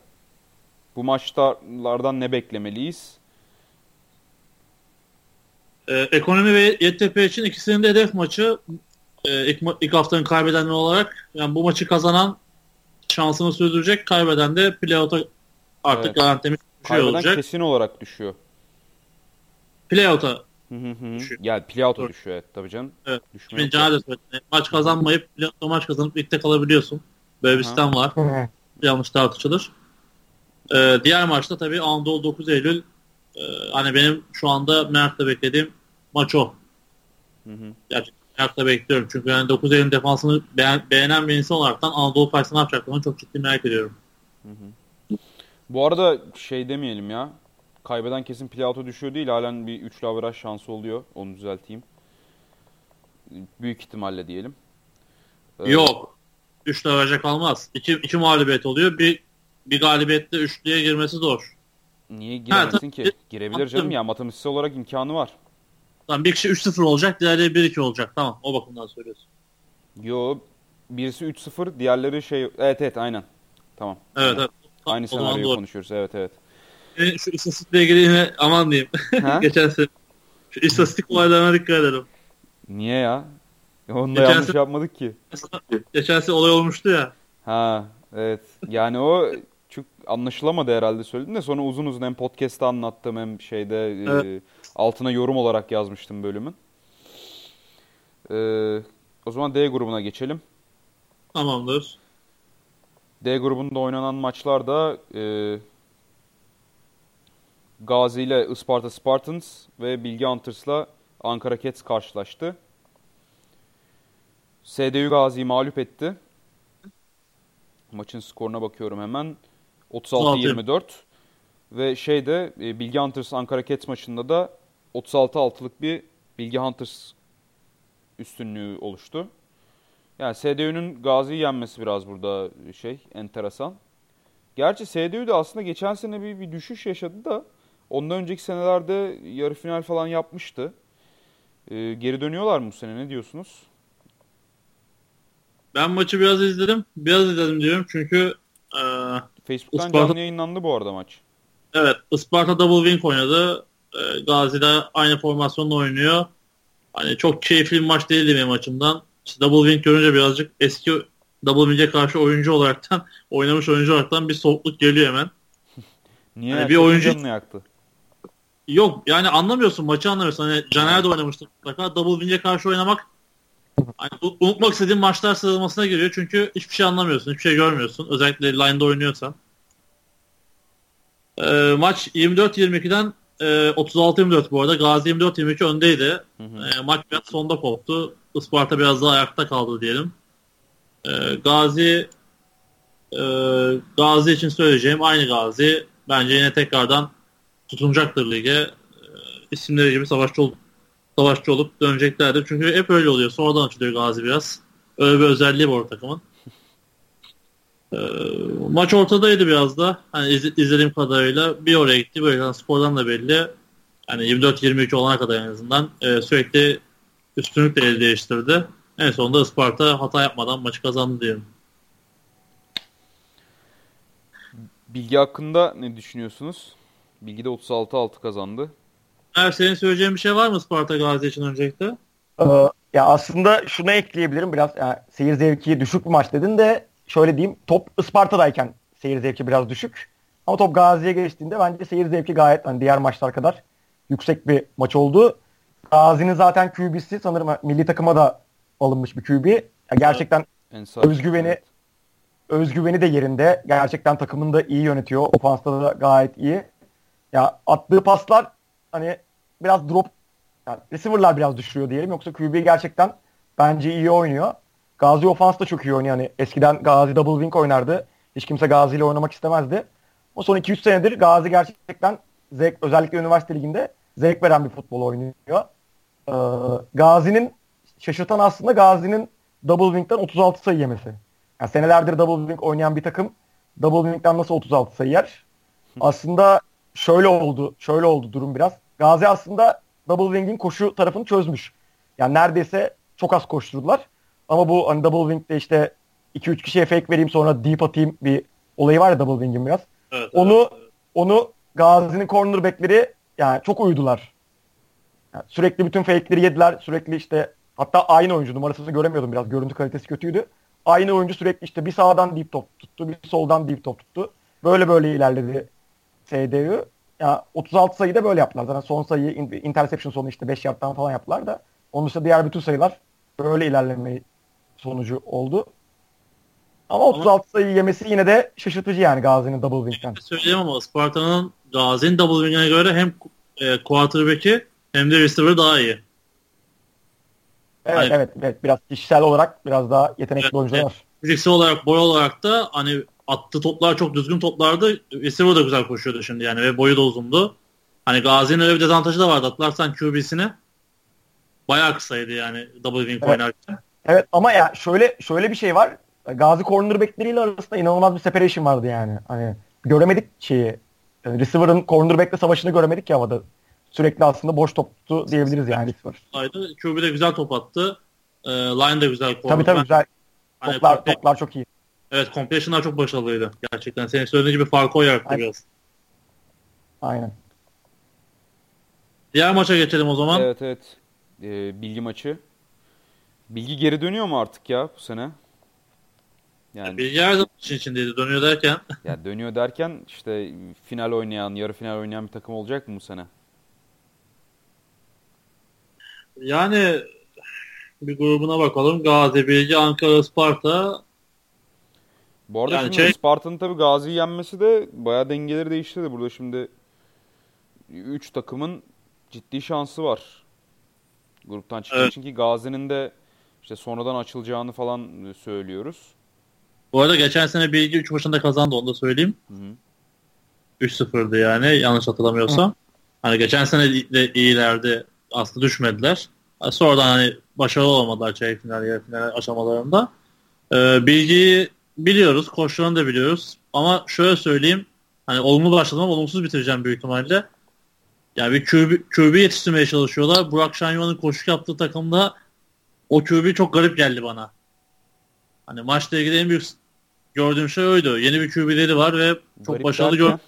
Speaker 1: Bu maçlardan ne beklemeliyiz?
Speaker 2: Ee, ekonomi ve YTP için ikisinin de hedef maçı e, ilk, ma- ilk haftanın kaybedenler olarak yani bu maçı kazanan şansını sürdürecek kaybeden de playout'a artık
Speaker 1: Evet.
Speaker 2: garantilemiş şey
Speaker 1: Kaybeden
Speaker 2: olacak.
Speaker 1: kesin olarak düşüyor.
Speaker 2: Playout'a
Speaker 1: Hı hı hı.
Speaker 2: Düşüyor.
Speaker 1: Yani playout'a düşüyor evet tabii canım.
Speaker 2: Evet.
Speaker 1: Düşme
Speaker 2: Şimdi
Speaker 1: yok.
Speaker 2: Caner de söyledi. Maç kazanmayıp playout'ta maç kazanıp ligde kalabiliyorsun. Böyle bir sistem var. Yanlış tartışılır. Ee, diğer maçta tabii Anadolu 9 Eylül e, hani benim şu anda merakla beklediğim maç o.
Speaker 1: Hı hı.
Speaker 2: Gerçekten merakla bekliyorum. Çünkü yani 9 Eylül defansını beğen- beğenen bir insan olaraktan Anadolu karşısında ne yapacaklarını çok ciddi merak ediyorum.
Speaker 1: Bu arada şey demeyelim ya. Kaybeden kesin playout'a düşüyor değil. Halen bir 3 averaj şansı oluyor. Onu düzelteyim. Büyük ihtimalle diyelim. Ee,
Speaker 2: Yok. 3 derece kalmaz. 2 iki mağlubiyet oluyor. Bir bir galibiyette üçlüye girmesi zor.
Speaker 1: Niye giremesin
Speaker 2: tabii.
Speaker 1: ki? Girebilir canım ya. Matematiksel olarak imkanı var.
Speaker 2: Tamam bir kişi 3-0 olacak, diğerleri 1-2 olacak. Tamam, o bakımdan söylüyorsun.
Speaker 1: Yo birisi 3-0 diğerleri şey... Evet evet aynen. Tamam.
Speaker 2: Evet, evet.
Speaker 1: Aynı senaryoyu konuşuyoruz. Evet evet.
Speaker 2: E, Şu istatistikle ilgili yine aman diyeyim. Geçen sene. Şu istatistik olaylarına dikkat edelim.
Speaker 1: Niye ya? Onu da
Speaker 2: Geçen
Speaker 1: yanlış
Speaker 2: sene-
Speaker 1: yapmadık ki.
Speaker 2: Geçen sene olay olmuştu ya.
Speaker 1: Ha evet. Yani o çok anlaşılamadı herhalde söyledim de sonra uzun uzun hem podcast'ta anlattım hem şeyde e,
Speaker 2: Evet.
Speaker 1: altına yorum olarak yazmıştım bölümün. E, o zaman D grubuna geçelim.
Speaker 2: Tamamdır.
Speaker 1: D grubunda oynanan maçlarda e, Gazi ile Isparta Spartans ve Bilgi Hunters'la Ankara Cats karşılaştı. SDU Gazi'yi mağlup etti. Maçın skoruna bakıyorum hemen. 36-24 ve şeyde e, Bilgi Hunters Ankara Cats maçında da 36-6'lık bir Bilgi Hunters üstünlüğü oluştu. Yani SDU'nun Gazi'yi yenmesi biraz burada şey enteresan. Gerçi SDU de aslında geçen sene bir, bir düşüş yaşadı da ondan önceki senelerde yarı final falan yapmıştı. Ee, geri dönüyorlar mı bu sene ne diyorsunuz?
Speaker 2: Ben maçı biraz izledim. Biraz izledim diyorum çünkü e,
Speaker 1: Facebook'tan
Speaker 2: Isparta-
Speaker 1: canlı yayınlandı bu arada maç.
Speaker 2: evet Isparta double wing oynadı. E, Gazi'de aynı formasyonla oynuyor. Hani çok keyifli bir maç değildi benim açımdan. İşte double wing görünce birazcık eski double wing'e karşı oyuncu olaraktan oynamış oyuncu olaraktan bir soğukluk geliyor hemen.
Speaker 1: Niye?
Speaker 2: Yani bir oyuncu-
Speaker 1: yaktı.
Speaker 2: Yok yani anlamıyorsun maçı anlamıyorsun. Hani Caner de oynamıştı mutlaka. Double wing'e karşı oynamak hani unutmak istediğin maçlar sıralamasına giriyor. Çünkü hiçbir şey anlamıyorsun. Hiçbir şey görmüyorsun. Özellikle line'da oynuyorsan. Ee, maç 24-22'den e, 36-24 bu arada. Gazi 24-22 öndeydi. Hı hı. E, maç biraz sonda koptu. Isparta biraz daha ayakta kaldı diyelim. E, Gazi e, Gazi için söyleyeceğim aynı Gazi. Bence yine tekrardan tutunacaktır lige. E, isimleri gibi savaşçı olup, savaşçı olup döneceklerdir. Çünkü hep öyle oluyor. Sonradan açılıyor Gazi biraz. Öyle bir özelliği var takımın. E, maç ortadaydı biraz da. Hani iz, izlediğim kadarıyla bir oraya gitti. Böyle spordan da belli. Hani 24-23 olana kadar en azından e, sürekli üstünlükle el değiştirdi. En sonunda Isparta hata yapmadan maçı kazandı diyelim.
Speaker 1: Bilgi hakkında ne düşünüyorsunuz? Bilgi de 36-6 kazandı.
Speaker 2: Her senin söyleyeceğin bir şey var mı Sparta Gazi için öncelikle?
Speaker 3: Ee, ya aslında şunu ekleyebilirim biraz yani seyir zevki düşük bir maç dedin de şöyle diyeyim top Isparta'dayken seyir zevki biraz düşük. Ama top Gazi'ye geçtiğinde bence seyir zevki gayet hani diğer maçlar kadar yüksek bir maç oldu. Gazi'nin zaten QB'si sanırım milli takıma da alınmış bir QB. Yani gerçekten evet. özgüveni evet. özgüveni de yerinde. Gerçekten takımını da iyi yönetiyor. Ofansta da gayet iyi. Ya attığı paslar hani biraz drop yani receiver'lar biraz düşürüyor diyelim. Yoksa QB gerçekten bence iyi oynuyor. Gazi ofans da çok iyi oynuyor. Yani eskiden Gazi double wing oynardı. Hiç kimse Gazi ile oynamak istemezdi. O son 2-3 senedir Gazi gerçekten zevk, özellikle üniversite liginde zevk veren bir futbol oynuyor. Ee, Gazi'nin şaşırtan aslında Gazi'nin double wing'den 36 sayı yemesi. Yani senelerdir double wing oynayan bir takım double wing'den nasıl 36 sayı yer? Aslında şöyle oldu, şöyle oldu durum biraz. Gazi aslında double wing'in koşu tarafını çözmüş. Yani neredeyse çok az koşturdular. Ama bu hani double wing'de işte 2-3 kişiye fake vereyim sonra deep atayım bir olayı var ya double wing'in biraz. Evet, onu evet, onu Gazi'nin cornerback'leri yani çok uydular. Yani sürekli bütün fake'leri yediler. Sürekli işte hatta aynı oyuncu numarasını göremiyordum biraz. Görüntü kalitesi kötüydü. Aynı oyuncu sürekli işte bir sağdan deep top tuttu, bir soldan deep top tuttu. Böyle böyle ilerledi SDU. Yani 36 sayı da böyle yaptılar. Zaten son sayıyı interception sonu işte 5 yardtan falan yaptılar da. Onun dışında diğer bütün sayılar böyle ilerlemeyi sonucu oldu. Ama 36 sayı yemesi yine de şaşırtıcı yani Gazi'nin double wing'den.
Speaker 2: Söyleyeyim ama Sparta'nın Gazi'nin double wing'ine göre hem e, quarterback'i hem de receiver daha iyi.
Speaker 3: Evet, hani, evet evet biraz kişisel olarak biraz daha yetenekli evet, oyuncular var.
Speaker 2: Fiziksel olarak boy olarak da hani attığı toplar çok düzgün toplardı. Receiver da güzel koşuyordu şimdi yani ve boyu da uzundu. Hani Gazi'nin öyle bir dezavantajı da vardı. Atlarsan QB'sine bayağı kısaydı yani double wing
Speaker 3: evet.
Speaker 2: oynarken.
Speaker 3: Evet ama ya şöyle şöyle bir şey var. Gazi cornerbackleriyle arasında inanılmaz bir separation vardı yani. Hani göremedik şeyi. Yani receiver'ın cornerback'le savaşını göremedik ya havada. Sürekli aslında boş toptu diyebiliriz yani receiver.
Speaker 2: QB de güzel top attı. E, line de güzel
Speaker 3: kordu. Tabii tabii güzel. Hani toplar, toplar çok iyi.
Speaker 2: Evet completion'lar çok başarılıydı. Gerçekten senin söylediğin gibi farkı o yarattı
Speaker 3: Aynen.
Speaker 2: biraz.
Speaker 3: Aynen.
Speaker 2: Diğer maça geçelim o zaman.
Speaker 1: Evet evet. Ee, bilgi maçı. Bilgi geri dönüyor mu artık ya bu sene?
Speaker 2: Yani Bilgi her zaman için içindeydi. Dönüyor derken.
Speaker 1: ya dönüyor derken işte final oynayan, yarı final oynayan bir takım olacak mı bu sene?
Speaker 2: Yani bir grubuna bakalım. Gazi, Bilgi, Ankara, Sparta.
Speaker 1: Bu arada yani şimdi şey... Sparta'nın tabii Gazi'yi yenmesi de bayağı dengeleri değiştirdi. Burada şimdi 3 takımın ciddi şansı var. Gruptan çıkmak evet. için ki Gazi'nin de işte sonradan açılacağını falan söylüyoruz.
Speaker 2: Bu arada geçen sene Bilgi 3 maçında kazandı onu da söyleyeyim. Hı hı. 3-0'dı yani yanlış hatırlamıyorsam. Hı. Hani geçen sene de iyilerdi aslında düşmediler. Sonradan hani başarılı olmadılar çeyrek final, yarı final aşamalarında. Ee, bilgiyi biliyoruz, koşularını da biliyoruz. Ama şöyle söyleyeyim, hani olumlu başladım ama olumsuz bitireceğim büyük ihtimalle. Yani bir QB, QB yetiştirmeye çalışıyorlar. Burak Şanyon'un koşu yaptığı takımda o QB çok garip geldi bana. Hani maçla ilgili en büyük gördüğüm şey oydu. Yeni bir QB'leri var ve çok garip başarılı gördüm.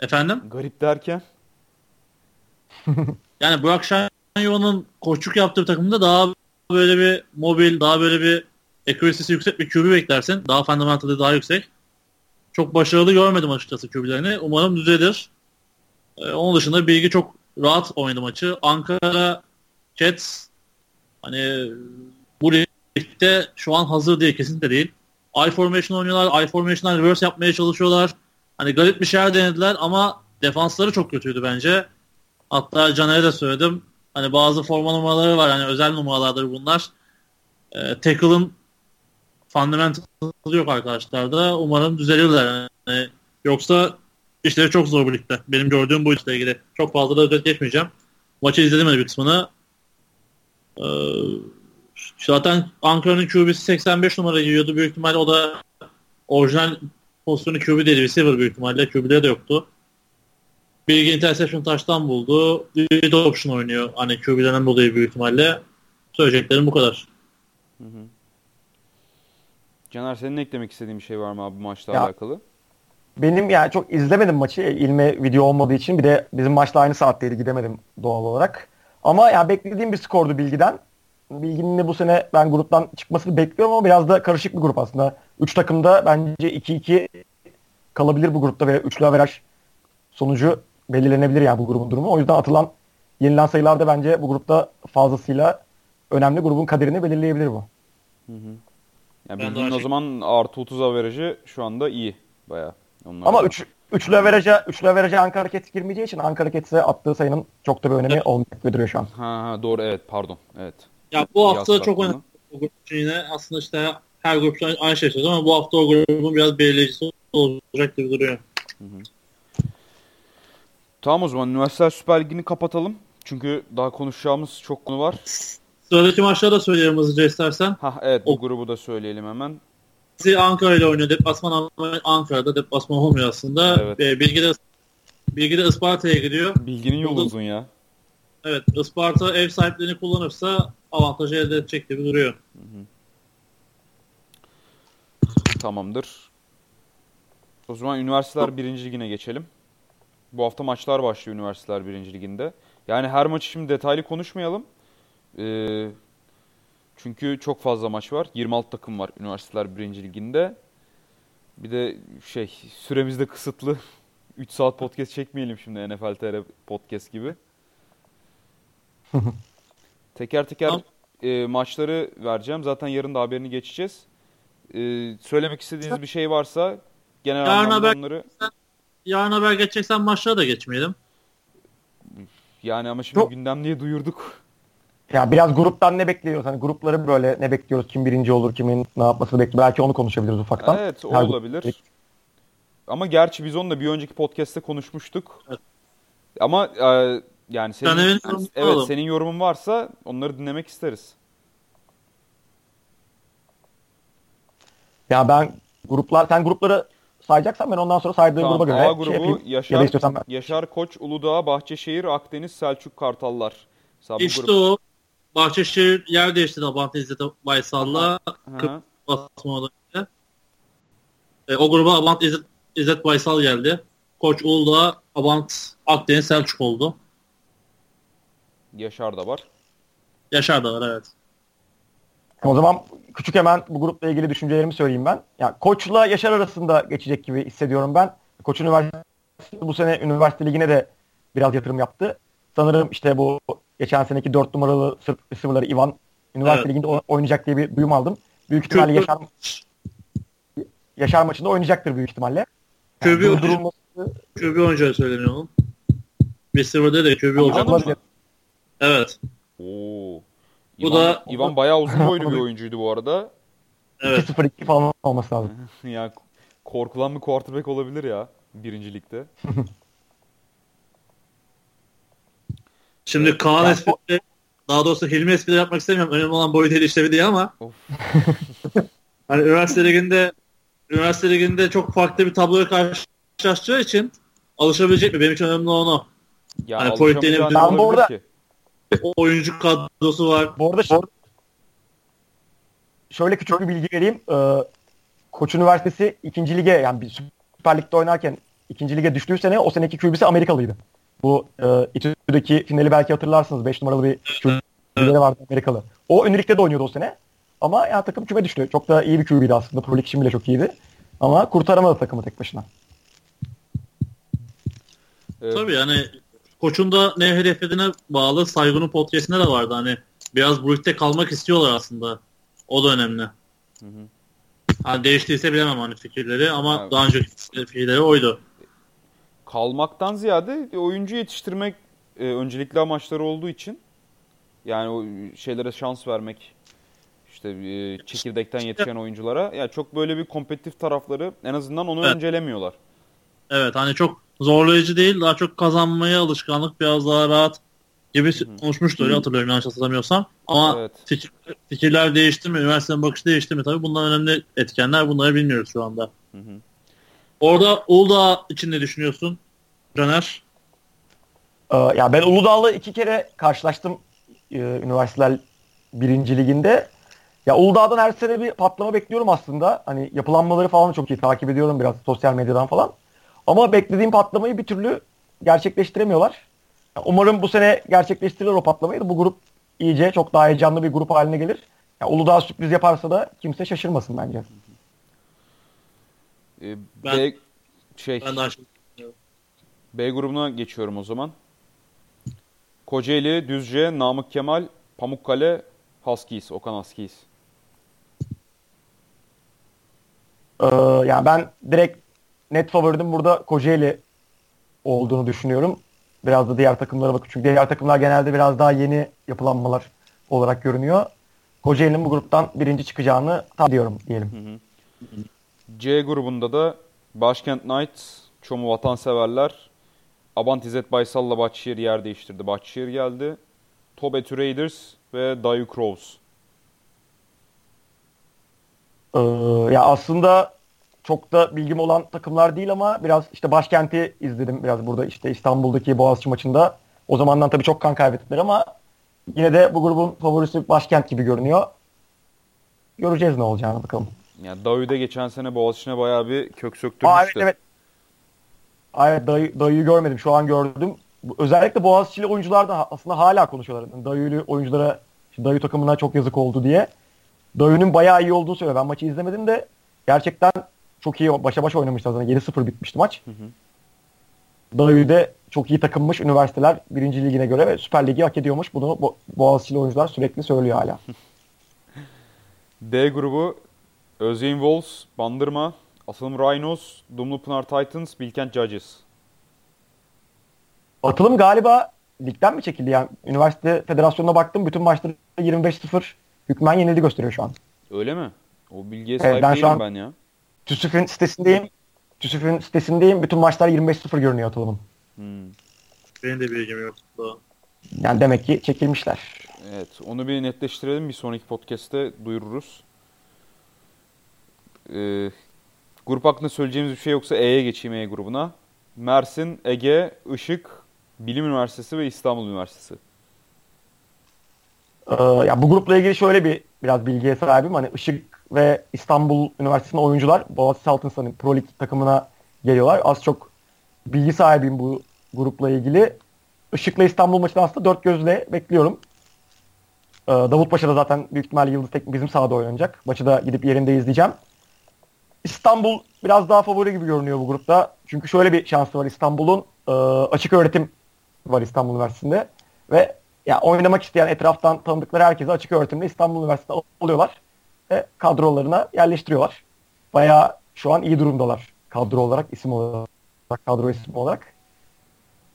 Speaker 2: Efendim?
Speaker 1: Garip derken?
Speaker 2: yani Burak Şanyon'un koçluk yaptığı takımda daha böyle bir mobil, daha böyle bir accuracy'si yüksek bir QB beklersin. Daha fundamental'ı daha yüksek. Çok başarılı görmedim açıkçası QB'lerini. Umarım düzelir. Ee, onun dışında Bilgi çok rahat oynadı maçı. Ankara Cats hani bu ligde şu an hazır diye kesinlikle değil. I formation oynuyorlar. I formation'dan reverse yapmaya çalışıyorlar. Hani garip bir şeyler denediler ama defansları çok kötüydü bence. Hatta Caner'e de söyledim. Hani bazı forma numaraları var. Hani özel numaralardır bunlar. E, tackle'ın fundamental yok arkadaşlar Umarım düzelirler. Yani, yoksa işleri çok zor birlikte. Benim gördüğüm bu işle ilgili. Çok fazla da özet geçmeyeceğim. Maçı izledim bir kısmını. Ee, zaten Ankara'nın QB'si 85 numara giyiyordu. Büyük ihtimalle o da orijinal pozisyonu QB değil. Receiver büyük ihtimalle. QB'de de yoktu. Bilgi interception taştan buldu. Lead option oynuyor. Hani QB'den dolayı büyük ihtimalle. Söyleyeceklerim bu kadar. Hı hı.
Speaker 1: Caner senin eklemek istediğin bir şey var mı abi bu maçla ya, alakalı?
Speaker 3: Benim yani çok izlemedim maçı. İlme video olmadığı için bir de bizim maçla aynı saatteydi gidemedim doğal olarak. Ama ya beklediğim bir skordu Bilgi'den. Bilgi'nin de bu sene ben gruptan çıkmasını bekliyorum ama biraz da karışık bir grup aslında. Üç takımda bence 2-2 kalabilir bu grupta ve üçlü averaj sonucu belirlenebilir yani bu grubun durumu. O yüzden atılan yenilen sayılar da bence bu grupta fazlasıyla önemli grubun kaderini belirleyebilir bu. Hı hı.
Speaker 1: Yani bildiğin o zaman artı 30 averajı şu anda iyi baya.
Speaker 3: Ama üç, üçlü averaja, üçlü averaja Ankara Rockets girmeyeceği için Ankara Rockets'e attığı sayının çok da bir önemi evet. olmayacak gibi duruyor şu an.
Speaker 1: Ha, ha doğru evet pardon evet.
Speaker 2: Ya bu hafta İyi çok önemli. O grup yine aslında işte her grup aynı şey söylüyor ama bu hafta o grubun biraz belirleyicisi olacak gibi duruyor. Hı hı.
Speaker 1: Tamam o zaman Üniversiteler Süper Ligi'ni kapatalım. Çünkü daha konuşacağımız çok konu var.
Speaker 2: Sıradaki maçları da söyleyelim hızlıca istersen.
Speaker 1: Ha evet bu o... grubu da söyleyelim hemen.
Speaker 2: Ankara ile oynuyor. Deplasman Ankara'da. Deplasman olmuyor aslında. Evet. E, Bilgi de Bilgi de Isparta'ya gidiyor.
Speaker 1: Bilginin yolu uzun ya.
Speaker 2: Evet. Isparta ev sahipliğini kullanırsa avantajı elde edecek gibi duruyor. Hı hı.
Speaker 1: Tamamdır. O zaman üniversiteler birinci ligine geçelim. Bu hafta maçlar başlıyor üniversiteler birinci liginde. Yani her maçı şimdi detaylı konuşmayalım. Ee, çünkü çok fazla maç var. 26 takım var üniversiteler birinci liginde. Bir de şey süremiz de kısıtlı. 3 saat podcast çekmeyelim şimdi NFL TR podcast gibi. teker teker e, maçları vereceğim. Zaten yarın da haberini geçeceğiz. E, söylemek istediğiniz bir şey varsa genel yarın anlamda haber, onları...
Speaker 2: Yarın haber geçeceksen maçlara da geçmeyelim.
Speaker 1: Yani ama şimdi Çok... gündem diye duyurduk.
Speaker 3: Ya biraz gruptan ne bekliyoruz? Hani grupları böyle ne bekliyoruz? Kim birinci olur? Kimin ne yapmasını bekliyoruz? Belki onu konuşabiliriz ufaktan.
Speaker 1: Evet o Her olabilir. Grup... Ama gerçi biz onu da bir önceki podcast'te konuşmuştuk. Evet. Ama e, yani senin, evet, olalım. senin yorumun varsa onları dinlemek isteriz.
Speaker 3: Ya ben gruplar sen grupları sayacaksan ben ondan sonra saydığım tamam, gruba göre
Speaker 1: A grubu şey Yaşar, ya ben... Yaşar Koç, Uludağ, Bahçeşehir, Akdeniz, Selçuk, Kartallar.
Speaker 2: İşte grup... o Bahçeşehir yer değiştirdi Abant İzzet Baysal'la. Basmadan e, o gruba Abant İzzet, İzzet Baysal geldi. Koç Uludağ, Abant Akdeniz Selçuk oldu.
Speaker 1: Yaşar da var.
Speaker 2: Yaşar da var evet.
Speaker 3: O zaman küçük hemen bu grupla ilgili düşüncelerimi söyleyeyim ben. Yani Koç'la Yaşar arasında geçecek gibi hissediyorum ben. Koç Üniversitesi bu sene üniversite ligine de biraz yatırım yaptı. Sanırım işte bu geçen seneki 4 numaralı Sırp receiver'ları Ivan üniversite evet. liginde oynayacak diye bir duyum aldım. Büyük ihtimalle Yaşar, Yaşar maçında oynayacaktır büyük ihtimalle.
Speaker 2: Yani Köbü, durulması... Köbü oyuncağı söyleniyor oğlum. Receiver'da da Köbü olacak. Evet.
Speaker 1: Oo. Bu İvan, da İvan bayağı uzun boylu bir oyuncuydu bu arada.
Speaker 3: Evet. 2-0-2 falan olması lazım.
Speaker 1: ya korkulan bir quarterback olabilir ya birincilikte.
Speaker 2: Şimdi Kaan yani, daha doğrusu Hilmi espri yapmak istemiyorum. Önemli olan boyu değil işlevi diye ama hani üniversite liginde üniversite liginde çok farklı bir tabloya karşılaşacağı için alışabilecek mi? Benim için önemli onu.
Speaker 1: Ya hani alışamayacağını ben bu arada ki
Speaker 2: oyuncu kadrosu var.
Speaker 3: Bu arada şöyle, şöyle küçük bir bilgi vereyim. Ee, Koç Üniversitesi ikinci lige yani bir Süper Lig'de oynarken ikinci lige düştüğü sene o seneki QB'si Amerikalıydı. Bu e, İTÜ'deki finali belki hatırlarsınız. 5 numaralı bir QB'leri vardı Amerikalı. O ünlükte de oynuyordu o sene. Ama ya takım küme düştü. Çok da iyi bir QB'ydi aslında. Pro League için bile çok iyiydi. Ama kurtaramadı takımı tek başına.
Speaker 2: Evet. Tabii yani koçun da ne hedeflediğine bağlı Saygun'un podcastinde de vardı. Hani biraz bu ligde kalmak istiyorlar aslında. O da önemli. Hı hı. Hani değiştiyse bilemem hani fikirleri ama evet. daha önce fikirleri oydu.
Speaker 1: Kalmaktan ziyade oyuncu yetiştirmek e, öncelikli amaçları olduğu için yani o şeylere şans vermek işte e, çekirdekten yetişen oyunculara ya çok böyle bir kompetitif tarafları en azından onu
Speaker 2: Evet.
Speaker 1: öncelemiyorlar.
Speaker 2: Evet hani çok zorlayıcı değil daha çok kazanmaya alışkanlık biraz daha rahat gibi konuşmuştu öyle hatırlıyorum yanlış hatırlamıyorsam. Ama
Speaker 1: Evet.
Speaker 2: fikir, fikirler değişti mi? Üniversitenin bakışı değişti mi? Tabii bunlar önemli etkenler. Bunları bilmiyoruz şu anda.
Speaker 1: Hı hı.
Speaker 2: Orada Uludağ için ne düşünüyorsun? Caner?
Speaker 3: Ee, ya ben Uludağ'la iki kere karşılaştım e, üniversiteler birinci liginde. Ya Uludağ'dan her sene bir patlama bekliyorum aslında. Hani yapılanmaları falan çok iyi takip ediyorum biraz sosyal medyadan falan. Ama beklediğim patlamayı bir türlü gerçekleştiremiyorlar. Ya umarım bu sene gerçekleştirirler o patlamayı da bu grup iyice çok daha heyecanlı bir grup haline gelir. Ya Uludağ sürpriz yaparsa da kimse şaşırmasın bence.
Speaker 1: E,
Speaker 2: Ben-
Speaker 1: B, şey
Speaker 2: Ben daha
Speaker 1: B grubuna geçiyorum o zaman. Kocaeli, Düzce, Namık Kemal, Pamukkale, Huskies, Okan Huskies.
Speaker 3: Ee, yani ben direkt net favoridim burada Kocaeli olduğunu düşünüyorum. Biraz da diğer takımlara bakın. Çünkü diğer takımlar genelde biraz daha yeni yapılanmalar olarak görünüyor. Kocaeli'nin bu gruptan birinci çıkacağını tahmin ediyorum diyelim.
Speaker 1: C grubunda da Başkent Knights, Çomu Vatanseverler, Abant İzzet Baysal'la Bahçeşehir yer değiştirdi. Bahçeşehir geldi. Tobet Raiders ve Dayu Crows.
Speaker 3: Ee, ya aslında çok da bilgim olan takımlar değil ama biraz işte başkenti izledim biraz burada işte İstanbul'daki Boğaziçi maçında. O zamandan tabii çok kan kaybettiler ama yine de bu grubun favorisi başkent gibi görünüyor. Göreceğiz ne olacağını bakalım.
Speaker 1: Yani Dayu'da geçen sene Boğaziçi'ne bayağı bir kök
Speaker 3: Aa, evet
Speaker 1: söktürmüştü.
Speaker 3: evet. Evet dayı, dayıyı görmedim şu an gördüm. Özellikle Boğaziçi'li oyuncular da aslında hala konuşuyorlar. Yani Dayılı oyunculara dayı takımına çok yazık oldu diye. Dayı'nın bayağı iyi olduğunu söylüyor. Ben maçı izlemedim de gerçekten çok iyi başa baş oynamışlar zaten. 7-0 bitmişti maç.
Speaker 1: Hı hı.
Speaker 3: Dayı da çok iyi takımmış üniversiteler birinci ligine göre ve Süper Ligi hak ediyormuş. Bunu Bo- Boğaziçi'li oyuncular sürekli söylüyor hala.
Speaker 1: D grubu Özyeğin Wolves, Bandırma, Asılım Rhinos, Dumlupınar Titans, Bilkent Judges.
Speaker 3: Atılım galiba ligden mi çekildi? Yani üniversite federasyonuna baktım. Bütün maçları 25-0 hükmen yenildi gösteriyor şu an.
Speaker 1: Öyle mi? O bilgiye
Speaker 3: Evet,
Speaker 1: sahip
Speaker 3: ben şu
Speaker 1: değilim ben ya.
Speaker 3: TÜSÜF'ün sitesindeyim. TÜSÜF'ün sitesindeyim. Bütün maçlar 25-0 görünüyor atılımın.
Speaker 1: Hmm.
Speaker 2: Benim de bilgim yok. Daha.
Speaker 3: Yani demek ki çekilmişler.
Speaker 1: Evet, onu bir netleştirelim. Bir sonraki podcast'te duyururuz. Ee, grup hakkında söyleyeceğimiz bir şey yoksa E'ye geçeyim E grubuna. Mersin, Ege, Işık, Bilim Üniversitesi ve İstanbul Üniversitesi.
Speaker 3: Ee, ya bu grupla ilgili şöyle bir biraz bilgiye sahibim. Hani Işık ve İstanbul Üniversitesi'nin oyuncular Boğaziçi Saltinsa'nın Pro Lig takımına geliyorlar. Az çok bilgi sahibiyim bu grupla ilgili. Işık'la İstanbul maçını aslında dört gözle bekliyorum. Ee, Davutpaşa'da zaten büyük ihtimalle Yıldız Teknik bizim sahada oynanacak. Maçı da gidip yerinde izleyeceğim. İstanbul biraz daha favori gibi görünüyor bu grupta. Çünkü şöyle bir şansı var İstanbul'un. e, açık öğretim var İstanbul Üniversitesi'nde. Ve ya oynamak isteyen etraftan tanıdıkları herkese açık öğretimde İstanbul Üniversitesi'nde alıyorlar. Ve kadrolarına yerleştiriyorlar. Bayağı şu an iyi durumdalar. Kadro olarak, isim olarak, kadro isim olarak.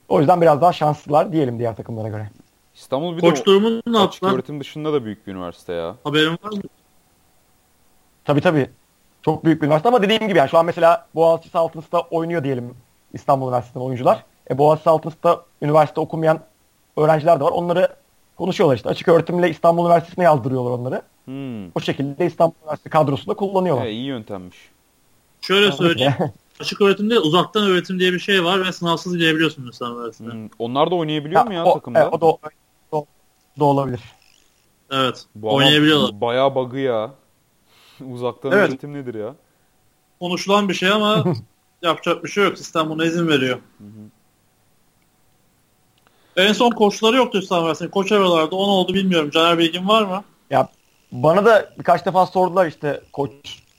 Speaker 3: O yüzden biraz daha şanslılar diyelim diğer takımlara göre.
Speaker 1: İstanbul bir
Speaker 2: Koç
Speaker 1: de o- açık
Speaker 2: yaptılar?
Speaker 1: öğretim dışında da büyük bir üniversite ya.
Speaker 2: Haberin var mı?
Speaker 3: Tabii tabii. Çok büyük bir üniversite ama dediğim gibi yani şu an mesela Boğaziçi Saltınız'da oynuyor diyelim İstanbul Üniversitesi'nden oyuncular. E, Boğaziçi Saltınız'da üniversite okumayan öğrenciler de var. Onları konuşuyorlar işte. Açık öğretimle İstanbul Üniversitesi'ne yazdırıyorlar onları.
Speaker 1: Hmm.
Speaker 3: O şekilde İstanbul Üniversitesi kadrosunda kullanıyorlar.
Speaker 1: E, iyi yöntemmiş.
Speaker 2: Şöyle söyleyeyim. Açık öğretimde uzaktan öğretim diye bir şey var ve sınavsız girebiliyorsun mesela üniversiteye.
Speaker 1: Hmm. Onlar da oynayabiliyor
Speaker 3: Ya,
Speaker 1: mu ya
Speaker 3: o,
Speaker 1: takımda?
Speaker 3: evet, o, da, o, da olabilir.
Speaker 2: Evet.
Speaker 1: Bu
Speaker 2: oynayabiliyorlar.
Speaker 1: Bayağı bug'ı ya. Uzaktan
Speaker 2: Evet.
Speaker 1: öğretim nedir ya?
Speaker 2: Konuşulan bir şey ama yapacak bir şey yok. Sistem buna izin veriyor. En son koçları yoktu İstanbul Üniversitesi'nin. Koç arıyorlardı. O ne oldu bilmiyorum. Caner bilgin var mı?
Speaker 3: Ya bana da birkaç defa sordular işte koç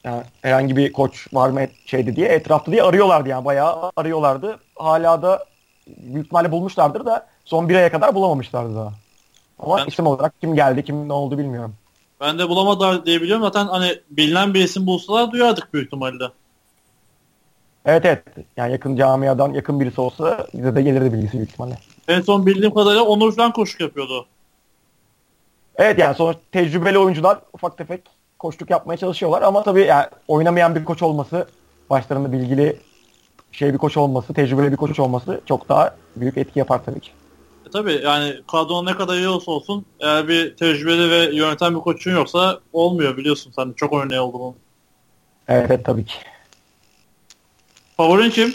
Speaker 3: yani herhangi bir koç var mı şeydi diye etrafta diye arıyorlardı yani bayağı arıyorlardı. Hala da büyük ihtimalle bulmuşlardır da son bir aya kadar bulamamışlardı daha. Ama
Speaker 2: Ben-
Speaker 3: isim olarak kim geldi kim ne oldu bilmiyorum.
Speaker 2: Ben de bulamadılar diye biliyorum. Zaten hani bilinen bir isim bulsalar duyardık büyük ihtimalle.
Speaker 3: Evet evet. Yani yakın camiadan yakın birisi olsa bize de gelirdi bilgisi büyük ihtimalle.
Speaker 2: En son bildiğim kadarıyla Onur falan koşuk yapıyordu.
Speaker 3: Evet yani sonuç tecrübeli oyuncular ufak tefek koçluk yapmaya çalışıyorlar ama tabii yani oynamayan bir koç olması, başlarında bilgili şey bir koç olması, tecrübeli bir koç olması çok daha büyük etki yapar tabii ki.
Speaker 2: Tabii yani kadronun ne kadar iyi olsa olsun eğer bir tecrübeli ve yöneten bir koçun yoksa olmuyor biliyorsun sen de çok örneği oldu bunun.
Speaker 3: Evet, evet tabii ki.
Speaker 2: Favorin kim?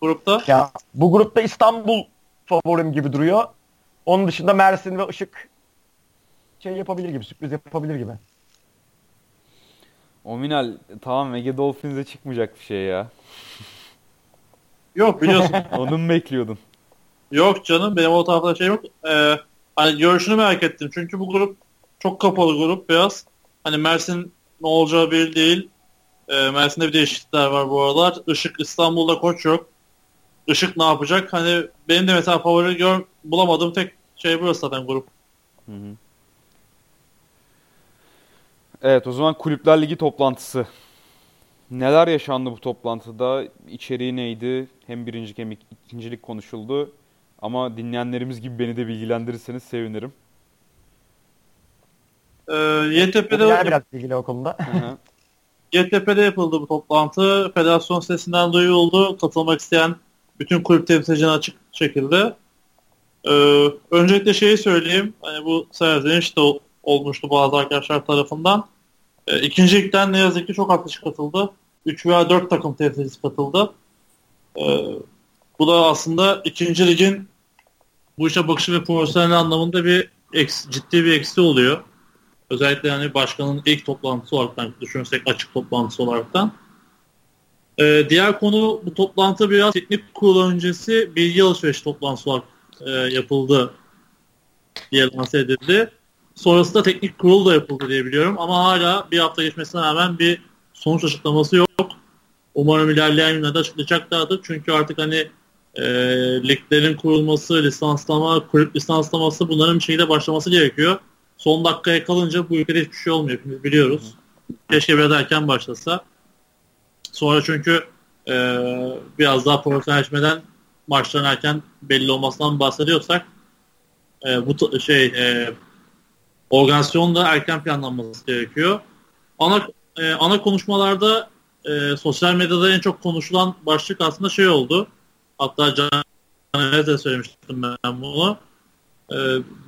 Speaker 2: Grupta?
Speaker 3: Ya bu grupta İstanbul favorim gibi duruyor. Onun dışında Mersin ve Işık şey yapabilir gibi, sürpriz yapabilir gibi.
Speaker 1: Ominal tamam Ege Dolphins'e çıkmayacak bir şey ya.
Speaker 2: Yok biliyorsun.
Speaker 1: Onu mu bekliyordun?
Speaker 2: Yok canım benim o tarafta şey yok. Ee, hani görüşünü merak ettim. Çünkü bu grup çok kapalı grup biraz. Hani Mersin ne olacağı belli değil. Ee, Mersin'de bir değişiklikler var bu aralar. Işık İstanbul'da koç yok. Işık ne yapacak? Hani benim de mesela favori gör, bulamadığım tek şey burası zaten grup.
Speaker 1: Hı hı. Evet o zaman Kulüpler Ligi toplantısı. Neler yaşandı bu toplantıda? İçeriği neydi? Hem birincilik hem ik- ikincilik konuşuldu. Ama dinleyenlerimiz gibi beni de bilgilendirirseniz sevinirim.
Speaker 2: Ee, YTP'de,
Speaker 3: Yani biraz ilgili o konuda.
Speaker 1: Hı hı.
Speaker 2: YTP'de yapıldı bu toplantı. Federasyon sitesinden duyuruldu. Katılmak isteyen bütün kulüp temsilcilerine açık şekilde. Ee, öncelikle şeyi söyleyeyim. Hani bu serzeniş de ol- olmuştu bazı arkadaşlar tarafından. Ee, ikinci ligden ne yazık ki çok az kişi katıldı. 3 veya 4 takım temsilcisi katıldı. Ee, bu da aslında ikinci ligin bu işe bakışı ve profesyonel anlamında bir eks- ciddi bir eksi oluyor. Özellikle yani başkanın ilk toplantısı olarak düşünürsek açık toplantısı olaraktan. Ee, diğer konu bu toplantı biraz teknik kurul öncesi bilgi alışveriş toplantısı olarak e, yapıldı diye lanse edildi. Sonrasında teknik kurul da yapıldı diye biliyorum ama hala bir hafta geçmesine rağmen bir sonuç açıklaması yok. Umarım ilerleyen günlerde açıklayacaklardır. Çünkü artık hani e, liglerin kurulması, lisanslama, kulüp lisanslaması bunların bir şekilde başlaması gerekiyor. Son dakikaya kalınca bu ülkede hiçbir şey olmuyor. Hepimiz biliyoruz. Keşke biraz erken başlasa. Sonra çünkü e, biraz daha profesyonelleşmeden maçların erken belli olmasından bahsediyorsak e, bu şey e, organizasyonun da erken planlanması gerekiyor. Ana e, ana konuşmalarda e, sosyal medyada en çok konuşulan başlık aslında şey oldu. Hatta Caner'e de söylemiştim ben bunu. E,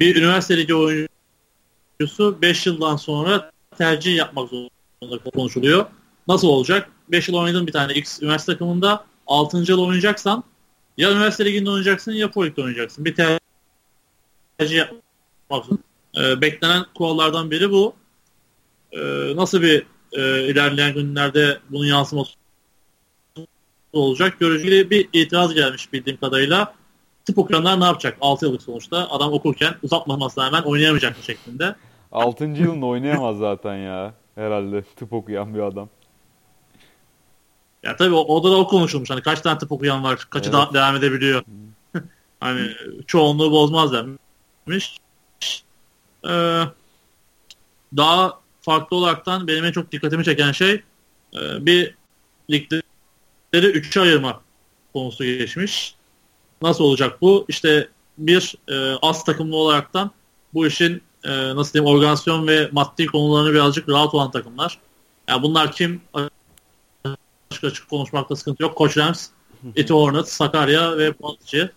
Speaker 2: bir üniversite ligi oyuncusu 5 yıldan sonra tercih yapmak zorunda konuşuluyor. Nasıl olacak? 5 yıl oynadın bir tane X üniversite takımında 6. yıl oynayacaksan ya üniversite liginde oynayacaksın ya pro ligde oynayacaksın. Bir tercih yapmak zorunda. E, beklenen kurallardan biri bu. E, nasıl bir e, ilerleyen günlerde bunun yansıması olacak? Görücülü bir itiraz gelmiş bildiğim kadarıyla. Tıp okuyanlar ne yapacak? 6 yıllık sonuçta. Adam okurken uzatmamasına rağmen oynayamayacak şeklinde.
Speaker 1: 6. yılında oynayamaz zaten ya. Herhalde tıp okuyan bir adam.
Speaker 2: Ya tabii orada da o konuşulmuş. Hani kaç tane tıp okuyan var, kaçı
Speaker 1: Evet.
Speaker 2: da devam edebiliyor. hani çoğunluğu bozmaz demiş. Ee, daha farklı olaraktan benim en çok dikkatimi çeken şey e, bir ligleri üçe ayırma konusu geçmiş. Nasıl olacak bu? İşte bir e, az takımlı olaraktan bu işin e, nasıl diyeyim organizasyon ve maddi konularını birazcık rahat olan takımlar. Yani bunlar kim? Açık açık konuşmakta sıkıntı yok. Koç Rams, Eti Hornets, Sakarya ve Boğaziçi.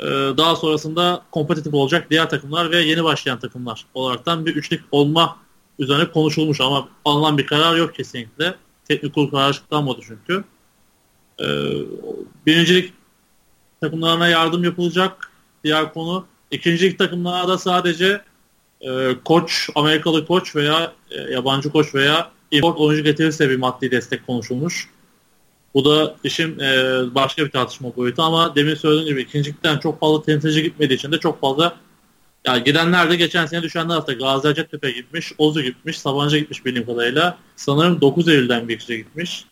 Speaker 2: Ee, daha sonrasında kompetitif olacak diğer takımlar ve yeni başlayan takımlar olaraktan bir üçlük olma üzerine konuşulmuş ama alınan bir karar yok kesinlikle. Teknik kurul kararı açıklanmadı çünkü. Ee, birincilik takımlarına yardım yapılacak. Diğer konu. İkincilik takımlara da sadece e, koç, Amerikalı koç veya e, yabancı koç veya import oyuncu getirirse bir maddi destek konuşulmuş. Bu da işin e, başka bir tartışma boyutu ama demin söylediğim gibi ikincilikten çok fazla temsilci gitmediği için de çok fazla ya gidenler de geçen sene düşenler hafta Gazi Hacettepe gitmiş, Ozu gitmiş, Sabancı gitmiş bildiğim kadarıyla. Sanırım 9 Eylül'den bir kişi gitmiş.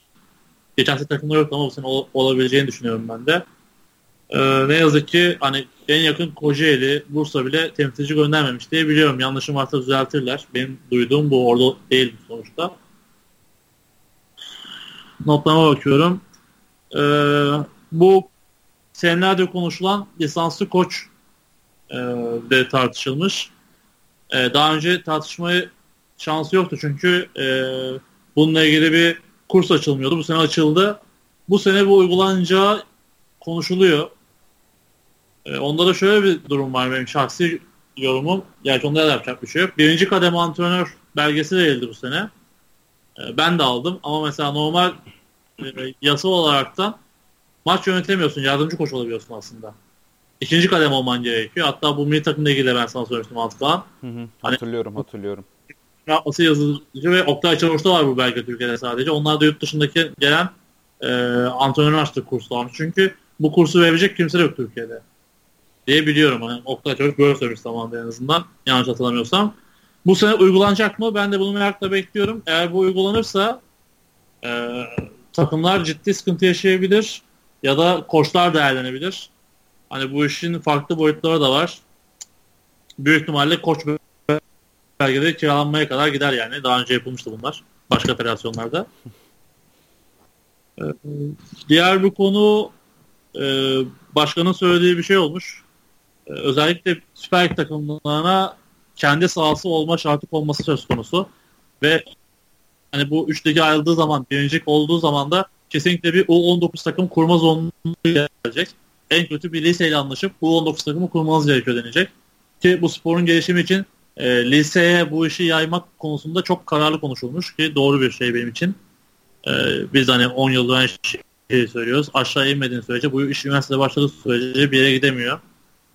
Speaker 2: Geçen sene takımlar yok ama bu sene ol- olabileceğini düşünüyorum ben de. Ee, ne yazık ki hani en yakın Kocaeli, Bursa bile temsilci göndermemiş diye biliyorum. Yanlışım varsa düzeltirler. Benim duyduğum bu orada değil sonuçta. Notlarıma bakıyorum. e, bu senelerde konuşulan lisanslı koç e, de tartışılmış. E, daha önce tartışmaya şansı yoktu çünkü e, bununla ilgili bir kurs açılmıyordu. Bu sene açıldı. Bu sene bu uygulanacağı konuşuluyor. E, onda da şöyle bir durum var benim şahsi yorumum. Gerçi onda da yapacak bir şey yok. Birinci kademe antrenör belgesi verildi bu sene. E, ben de aldım ama mesela normal e, yasal olarak da maç yönetemiyorsun. Yardımcı koç olabiliyorsun aslında. İkinci kadem olman gerekiyor. Hatta bu milli takımla ilgili ben sana söylemiştim Antık'tan.
Speaker 1: Hı hı, hatırlıyorum hatırlıyorum.
Speaker 2: Yapması yazıcı ve Oktay Çavuş'ta var bu belge Türkiye'de sadece. Onlar da yurt dışındaki gelen e, antrenör açtık kurslar. Çünkü bu kursu verecek kimse yok Türkiye'de. Diye biliyorum. Hani Oktay Çavuş böyle söylemiş zamanında en azından. Yanlış hatırlamıyorsam. Bu sene uygulanacak mı? Ben de bunu merakla bekliyorum. Eğer bu uygulanırsa e, takımlar ciddi sıkıntı yaşayabilir ya da koçlar değerlenebilir. Hani bu işin farklı boyutları da var. Büyük ihtimalle koç belgeleri kiralanmaya kadar gider yani. Daha önce yapılmıştı bunlar. Başka federasyonlarda. Ee, diğer bir konu e, başkanın söylediği bir şey olmuş. Ee, özellikle Süper Lig takımlarına kendi sahası olma şartı olması söz konusu. Ve hani bu üç ligi ayrıldığı zaman, birincilik olduğu zaman da kesinlikle bir U19 takım kurma zorunluluğu gelecek. En kötü bir liseyle anlaşıp U19 takımı kurmanız gerekiyor denecek. Ki bu sporun gelişimi için e, liseye bu işi yaymak konusunda çok kararlı konuşulmuş ki doğru bir şey benim için. E, biz hani 10 yıldır aynı şeyi söylüyoruz. Aşağı inmediğin sürece bu iş üniversitede başladığı sürece bir yere gidemiyor.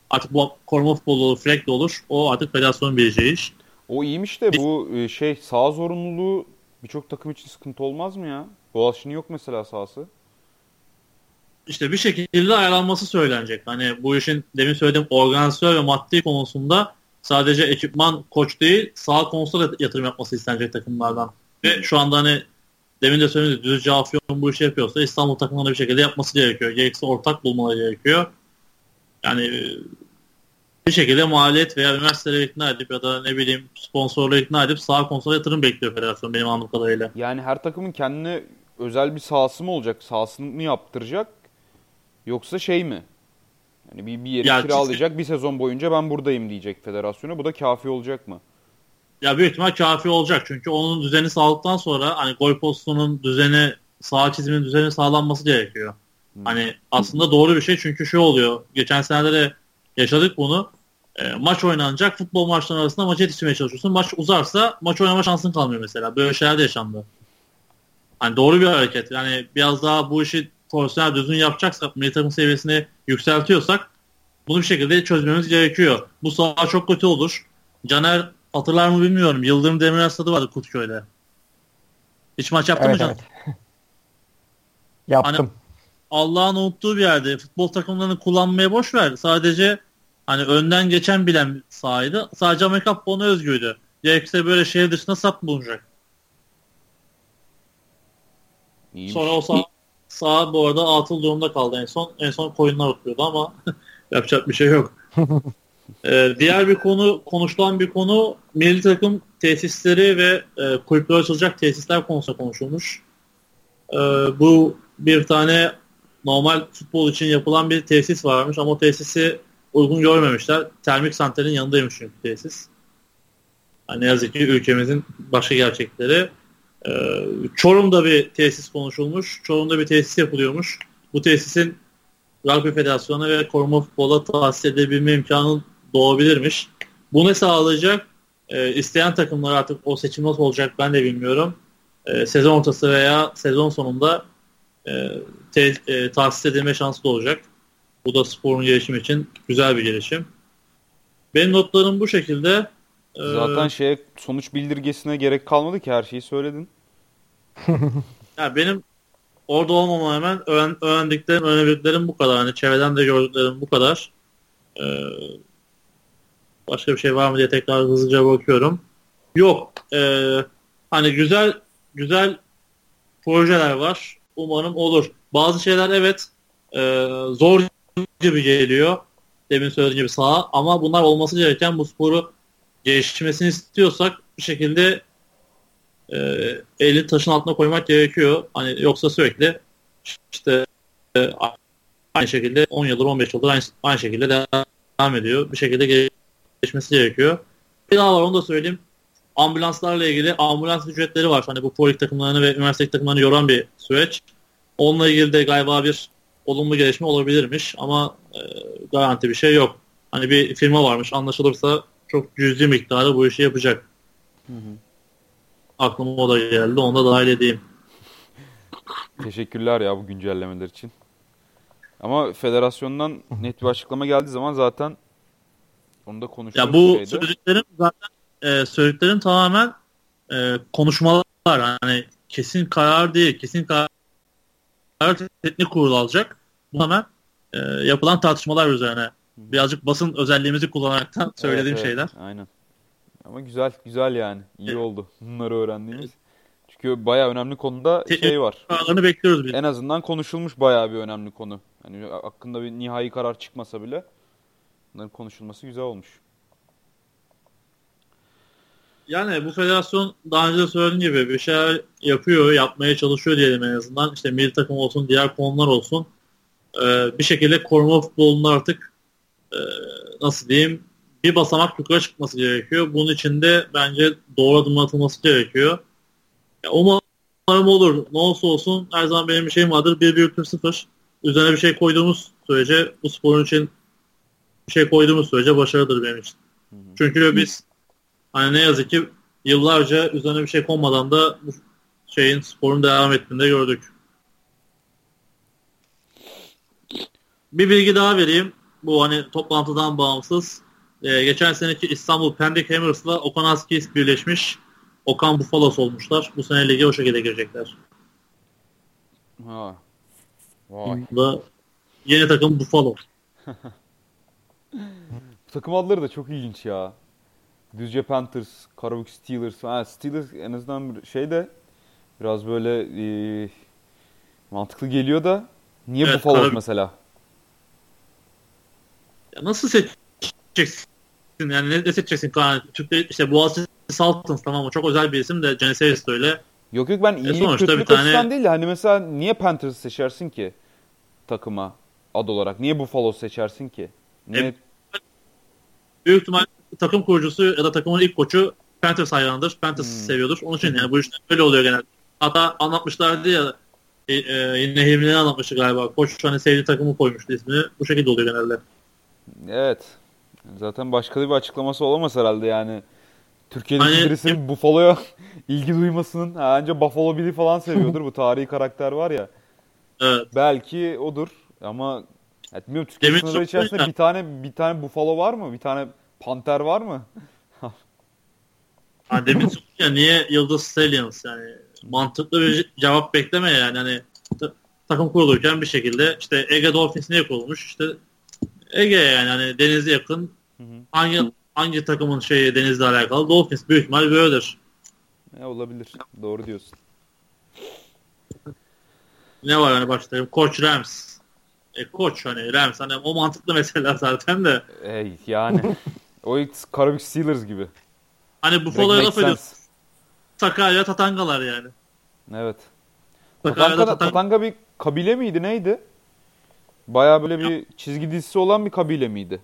Speaker 2: Artık bu koruma futbolu olur, frek de olur. O artık federasyonun bileceği iş.
Speaker 1: O iyiymiş de bu e, şey sağ zorunluluğu birçok takım için sıkıntı olmaz mı ya? Boğaziçi'nin yok mesela sahası.
Speaker 2: İşte bir şekilde ayarlanması söylenecek. Hani bu işin demin söylediğim organizasyon ve maddi konusunda sadece ekipman koç değil sağ da yatırım yapması istenecek takımlardan. Ve şu anda hani demin de söyledim Düzce Afyon bu işi yapıyorsa İstanbul takımlarına bir şekilde yapması gerekiyor. Gerekse ortak bulmaları gerekiyor. Yani bir şekilde maliyet veya üniversiteleri ikna edip ya da ne bileyim sponsorları ikna edip sağ konsola yatırım bekliyor federasyon benim anladığım kadarıyla.
Speaker 1: Yani her takımın kendine özel bir sahası mı olacak? Sahasını mı yaptıracak? Yoksa şey mi? Yani bir, bir yeri
Speaker 2: Ya
Speaker 1: kiralayacak bir sezon boyunca ben buradayım diyecek federasyona. Bu da kafi olacak mı?
Speaker 2: Ya büyük ihtimal kafi olacak çünkü onun düzeni sağladıktan sonra hani gol postunun düzeni sağ çiziminin düzeni sağlanması gerekiyor.
Speaker 1: Hmm.
Speaker 2: Hani aslında doğru bir şey çünkü şu oluyor. Geçen senelerde de yaşadık bunu. E, maç oynanacak. Futbol maçları arasında maç yetiştirmeye çalışıyorsun. Maç uzarsa maç oynama şansın kalmıyor mesela. Böyle şeyler de yaşandı. Hani doğru bir hareket. Yani biraz daha bu işi profesyonel düzgün yapacaksak, milli takım seviyesini yükseltiyorsak bunu bir şekilde çözmemiz gerekiyor. Bu saha çok kötü olur. Caner hatırlar mı bilmiyorum. Yıldırım Demirel stadı vardı Kurtköy'de. Hiç maç yaptın
Speaker 3: Evet,
Speaker 2: mı Caner?
Speaker 3: evet. Yaptım.
Speaker 2: Allah'ın unuttuğu bir yerde futbol takımlarını kullanmaya boş ver. Sadece hani önden geçen bilen sahaydı. Sadece Amerika futboluna özgüydü. Gerekirse böyle şehir dışında sap bulunacak.
Speaker 1: İyiymiş.
Speaker 2: Sonra o sağ, sağ bu arada atıl durumda kaldı en son. En son koyunlar oturuyordu ama yapacak bir şey yok. Ee, diğer bir konu konuşulan bir konu milli takım tesisleri ve e, kulüpler açılacak tesisler konusunda konuşulmuş. Ee, bu bir tane normal futbol için yapılan bir tesis varmış ama o tesisi uygun görmemişler. Termik santralin yanındaymış çünkü tesis. Yani ne yazık ki ülkemizin başka gerçekleri. Ee, Çorum'da bir tesis konuşulmuş. Çorum'da bir tesis yapılıyormuş. Bu tesisin Rugby Federasyonu ve koruma futbola tahsis edebilme imkanı doğabilirmiş. Bu ne sağlayacak? Ee, isteyen takımlar artık o seçim nasıl olacak ben de bilmiyorum. Ee, sezon ortası veya sezon sonunda e, te, e, tahsis edilme şansı da olacak. Bu da sporun gelişimi için güzel bir gelişim. Benim notlarım bu şekilde. Ee,
Speaker 1: Zaten şeye sonuç bildirgesine gerek kalmadı ki her şeyi söyledin.
Speaker 2: Ya benim orada olmama hemen öğren, öğrendiklerim, öğrenebildiklerim bu kadar. Hani çevreden de gördüklerim bu kadar. Ee, başka bir şey var mı diye tekrar hızlıca bakıyorum. Yok. Ee, hani güzel güzel projeler var. Umarım olur. Bazı şeyler evet e, zor gibi geliyor. Demin söylediğim gibi sağa ama bunlar olması gereken bu sporu gelişmesini istiyorsak bir şekilde e, elini taşın altına koymak gerekiyor. Hani yoksa sürekli işte aynı şekilde 10 yıldır 15 yıldır aynı, aynı şekilde devam ediyor. Bir şekilde gelişmesi gerekiyor. Bir daha var onu da söyleyeyim. Ambulanslarla ilgili ambulans ücretleri var. Hani bu polik takımlarını ve üniversite takımlarını yoran bir süreç. Onunla ilgili de galiba bir olumlu gelişme olabilirmiş ama e, garanti bir şey yok. Hani bir firma varmış anlaşılırsa çok cüzi miktarda bu işi yapacak. Hı hı. Aklıma o da geldi. Onu da dahil edeyim.
Speaker 1: Teşekkürler ya bu güncellemeler için. Ama federasyondan net bir açıklama geldiği zaman zaten onu da konuşuruz.
Speaker 2: Ya bu şeyde. söylediklerim zaten e, söylediklerim tamamen e, konuşmalar. Hani kesin karar değil. Kesin karar teknik kurul alacak. Bu hemen e, yapılan tartışmalar üzerine. Birazcık basın özelliğimizi kullanaraktan söylediğim evet, evet,
Speaker 1: şeyler. Aynen. Ama güzel, güzel yani. İyi oldu bunları öğrendiğimiz. Çünkü baya önemli konuda şey var.
Speaker 2: Kararlarını bekliyoruz biz.
Speaker 1: En azından konuşulmuş baya bir önemli konu. Hani hakkında bir nihai karar çıkmasa bile bunların konuşulması güzel olmuş.
Speaker 2: Yani bu federasyon daha önce de söylediğim gibi bir şeyler yapıyor, yapmaya çalışıyor diyelim en azından. İşte milli takım olsun, diğer konular olsun. Ee, bir şekilde koruma futbolunun artık e, nasıl diyeyim bir basamak yukarı çıkması gerekiyor. Bunun için de bence doğru adım atılması gerekiyor. Ya, umarım olur. Ne olsa olsun her zaman benim bir şeyim vardır. 1 büyüktür 0. Üzerine bir şey koyduğumuz sürece bu sporun için bir şey koyduğumuz sürece başarıdır benim için. Hı hı. Çünkü biz hani ne yazık ki yıllarca üzerine bir şey konmadan da bu şeyin sporun devam ettiğinde gördük. Bir bilgi daha vereyim. Bu hani toplantıdan bağımsız. Ee, geçen seneki İstanbul Pendik Hammers'la Okan Askis birleşmiş. Okan Bufalos olmuşlar. Bu sene lige o şekilde girecekler.
Speaker 1: Ha. Vay.
Speaker 2: Da yeni takım Buffalo.
Speaker 1: Bu takım adları da çok ilginç ya. Düzce Panthers, Karabük Steelers. Ha, Steelers en azından şey de biraz böyle e, mantıklı geliyor da niye evet, Buffalo Karabük... mesela?
Speaker 2: Ya nasıl seçeceksin? Yani ne, ne seçeceksin? Türkler işte Boğaziçi Sultans tamam o çok özel bir isim de de öyle.
Speaker 1: Yok yok ben iyilik e kötülük tane... açısından değil hani mesela niye Panthers seçersin ki takıma ad olarak? Niye Buffalo seçersin ki? Niye... E,
Speaker 2: büyük ihtimal takım kurucusu ya da takımın ilk koçu Panthers hayranıdır. Panthers hmm. seviyordur. Onun için yani bu işte böyle oluyor genelde. Hatta anlatmışlardı ya e, e, yine Hilmi'ne anlatmıştı galiba. Koç hani sevdiği takımı koymuştu ismini. Bu şekilde oluyor genelde.
Speaker 1: Evet. Zaten başka bir açıklaması olamaz herhalde yani. Türkiye'deki hani, birisinin Buffalo'ya ilgi duymasının önce Buffalo Billy falan seviyordur bu tarihi karakter var ya.
Speaker 2: Evet.
Speaker 1: Belki odur ama ya, bilmiyorum Türkiye Demin sınırları içerisinde ya. bir tane bir tane Buffalo var mı? Bir tane Panter var mı?
Speaker 2: ha, demin ya niye Yıldız Stallions yani mantıklı bir cevap bekleme yani hani takım kurulurken bir şekilde işte Ege Dolphins niye kurulmuş işte Ege yani hani denize yakın hı hı. hangi hangi takımın şeyi denizle alakalı Dolphins büyük ihtimal böyledir.
Speaker 1: Ne olabilir. Doğru diyorsun.
Speaker 2: Ne var hani başta? Koç Rams. E koç hani Rams hani o mantıklı mesela zaten de.
Speaker 1: Ey yani. o Karabük Steelers gibi.
Speaker 2: Hani Buffalo'ya laf ediyorsun. Sakarya Tatangalar yani.
Speaker 1: Evet. Tatanga, Tatanga, Tatanga bir kabile miydi neydi? Baya böyle bir çizgi dizisi olan bir kabile miydi?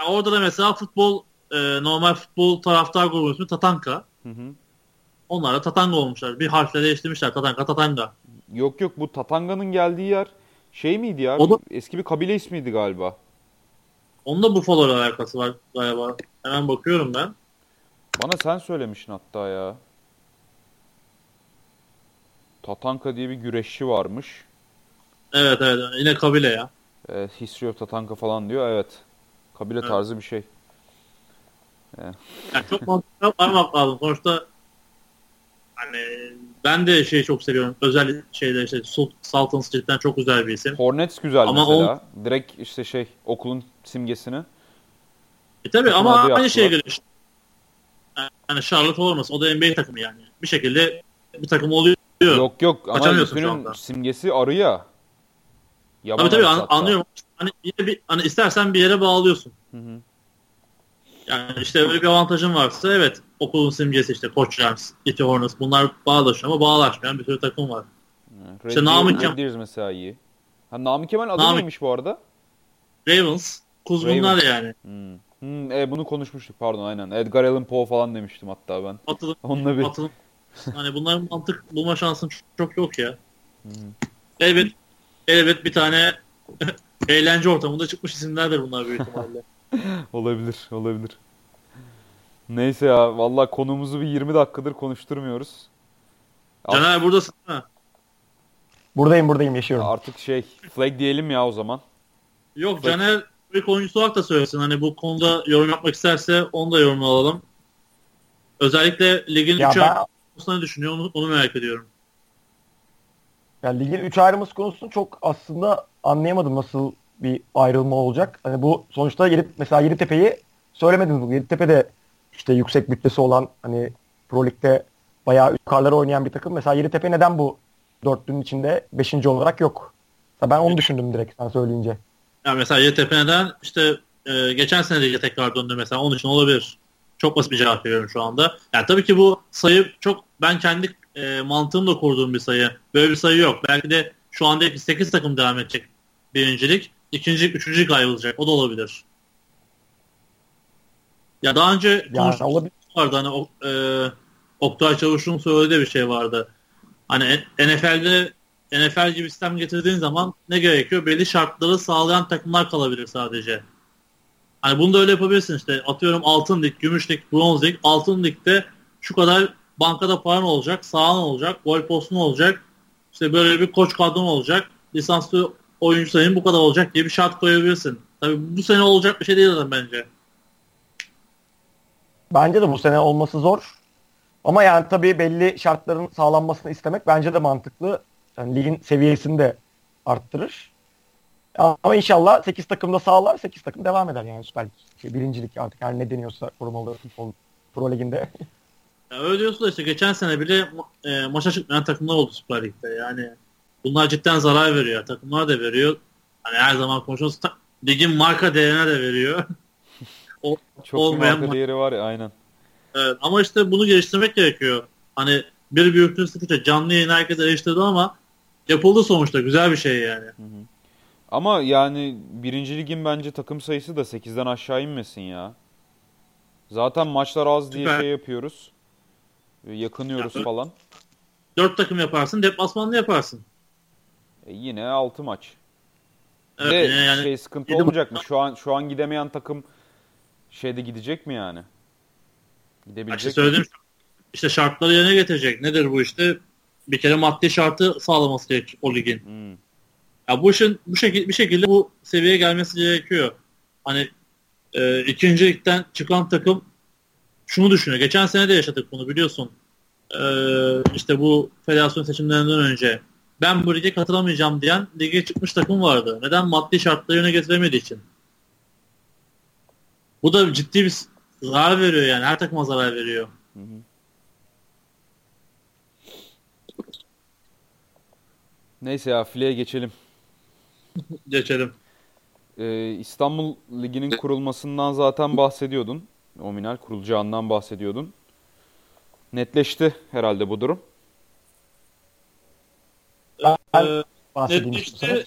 Speaker 2: Ya orada da mesela futbol e, normal futbol taraftar grubu ismi Tatanka. Hı hı. Onlar da Tatanga olmuşlar. Bir harfle değiştirmişler. Tatanka, Tatanga.
Speaker 1: Yok yok bu Tatanga'nın geldiği yer şey miydi ya? O da... Eski bir kabile ismiydi galiba.
Speaker 2: Onun da Buffalo ile alakası var galiba. Hemen bakıyorum ben.
Speaker 1: Bana sen söylemişsin hatta ya. Tatanka diye bir güreşçi varmış.
Speaker 2: Evet evet yine kabile ya.
Speaker 1: Evet, History of Tatanka falan diyor evet. Kabile evet. tarzı bir şey.
Speaker 2: Yani çok mantıklı varmak lazım. Sonuçta hani ben de şeyi çok seviyorum. Özel şeyler işte Sultans cidden çok güzel bir isim.
Speaker 1: Hornets güzel ama mesela. O... Direkt işte şey okulun simgesini.
Speaker 2: E tabi ama aynı şeye göre işte. Yani Charlotte olmasın. O da NBA takımı yani. Bir şekilde bir takım oluyor.
Speaker 1: Yok yok ama Lütfü'nün simgesi arı ya.
Speaker 2: Yaban tabii tabii an, anlıyorum. Hani, bir, hani istersen bir yere bağlıyorsun. Hı hı. Yani işte öyle bir avantajın varsa evet okulun simgesi işte Koç Rams, City Hornets bunlar bağlaşıyor ama bağlaşmayan bir sürü takım var.
Speaker 1: Evet, işte Namık Red mesela iyi. Ha, Nami Kemal adı
Speaker 2: Nami-
Speaker 1: neymiş bu arada?
Speaker 2: Ravens. Kuzgunlar
Speaker 1: Ravens.
Speaker 2: yani.
Speaker 1: Hmm. Hmm, e, bunu konuşmuştuk pardon aynen. Edgar Allan Poe falan demiştim hatta ben.
Speaker 2: Atılım,
Speaker 1: Onunla bir
Speaker 2: atılım. Hani bunların mantık bulma şansın çok, çok yok ya. Elbet, elbet bir tane eğlence ortamında çıkmış isimlerdir bunlar büyük ihtimalle.
Speaker 1: olabilir olabilir. Neyse ya vallahi konumuzu bir 20 dakikadır konuşturmuyoruz.
Speaker 2: Caner buradasın mi?
Speaker 3: Buradayım buradayım yaşıyorum.
Speaker 1: Artık şey flag diyelim ya o zaman.
Speaker 2: Yok Caner bir oyuncusu olarak da söylesin. Hani bu konuda yorum yapmak isterse onu da yorumunu alalım. Özellikle ligin
Speaker 3: Ya
Speaker 2: 3
Speaker 3: ben
Speaker 2: ne düşünüyor onu, onu merak ediyorum.
Speaker 3: Yani ligin 3 ayrılması konusunu çok aslında anlayamadım nasıl bir ayrılma olacak. Hani bu sonuçta Yedi, mesela Yeditepe'yi söylemediniz bu. Yeditepe de işte yüksek bütçesi olan hani Pro Lig'de bayağı yukarılara oynayan bir takım. Mesela Yeditepe neden bu dörtlünün içinde 5. olarak yok? Mesela ben onu düşündüm direkt sen söyleyince.
Speaker 2: Yani mesela YTP neden işte e, geçen sene de tekrar döndü mesela onun için olabilir. Çok basit bir cevap veriyorum şu anda. Yani tabii ki bu sayı çok ben kendi e, mantığımla kurduğum bir sayı. Böyle bir sayı yok. Belki de şu anda 8 takım devam edecek birincilik. ikincilik, üçüncülük ayrılacak. O da olabilir. Ya daha önce
Speaker 3: Yani olabilir.
Speaker 2: vardı hani o, e, Oktay Çavuş'un söylediği bir şey vardı. Hani NFL'de NFL gibi sistem getirdiğin zaman ne gerekiyor? Belli şartları sağlayan takımlar kalabilir sadece. Hani bunu da öyle yapabilirsin işte. Atıyorum altın lig, gümüş lig, bronz lig. Altın ligde şu kadar bankada paran olacak, sahan olacak, gol postun olacak. İşte böyle bir koç kadron olacak. Lisanslı oyuncu sayın bu kadar olacak diye bir şart koyabilirsin. Tabii bu sene olacak bir şey değil zaten bence.
Speaker 3: Bence de bu sene olması zor. Ama yani tabii belli şartların sağlanmasını istemek bence de mantıklı. Yani ligin seviyesini de arttırır. Ama inşallah 8 takım da sağlar, 8 takım devam eder yani Süper Lig. Birincilik artık her ne deniyorsa korumalı futbol Pro Lig'inde.
Speaker 2: Ya öyle diyorsun da işte geçen sene bile e, maça çıkmayan takımlar oldu Süper Lig'de. Yani bunlar cidden zarar veriyor. Takımlar da veriyor. Hani her zaman konuşuyoruz. ta- ligin marka değerine de veriyor. O-
Speaker 1: Çok
Speaker 2: Olmayan
Speaker 1: marka
Speaker 2: ma-
Speaker 1: değeri var ya aynen.
Speaker 2: evet, ama işte bunu geliştirmek gerekiyor. Hani bir büyüklüğün sıkıca canlı yayın herkes eleştirdi ama yapıldı sonuçta. Güzel bir şey yani.
Speaker 1: Ama yani birinci ligin bence takım sayısı da 8'den aşağı inmesin ya. Zaten maçlar az diye
Speaker 2: Süper.
Speaker 1: şey yapıyoruz. Yakınıyoruz
Speaker 2: Ya,
Speaker 1: falan.
Speaker 2: Dört takım yaparsın, deplasmanlı yaparsın.
Speaker 1: E yine 6 maç.
Speaker 2: Evet,
Speaker 1: de
Speaker 2: yani
Speaker 1: şey sıkıntı olmayacak mı? Şu an şu an gidemeyen takım şeyde gidecek mi yani?
Speaker 2: İşte
Speaker 1: Gidebilecek mi?
Speaker 2: söylediğim işte şartları yerine getirecek. Nedir bu işte? Bir kere maddi şartı sağlaması gerek o ligin.
Speaker 1: Hmm.
Speaker 2: Ya bu işin bu şekilde bir şekilde bu seviyeye gelmesi gerekiyor. Hani e, ikinci ligden çıkan takım şunu düşünüyor. Geçen sene de yaşadık bunu biliyorsun. E, işte bu federasyon seçimlerinden önce ben bu lige katılamayacağım diyen lige çıkmış takım vardı. Neden? Maddi şartları yerine getiremediği için. Bu da ciddi bir zarar veriyor yani. Her takıma zarar veriyor.
Speaker 1: Hı hı. Neyse ya fileye geçelim.
Speaker 2: Geçelim.
Speaker 1: Ee, İstanbul Ligi'nin kurulmasından zaten bahsediyordun. Nominal kurulacağından bahsediyordun. Netleşti herhalde bu durum.
Speaker 2: Ee. Netleşti.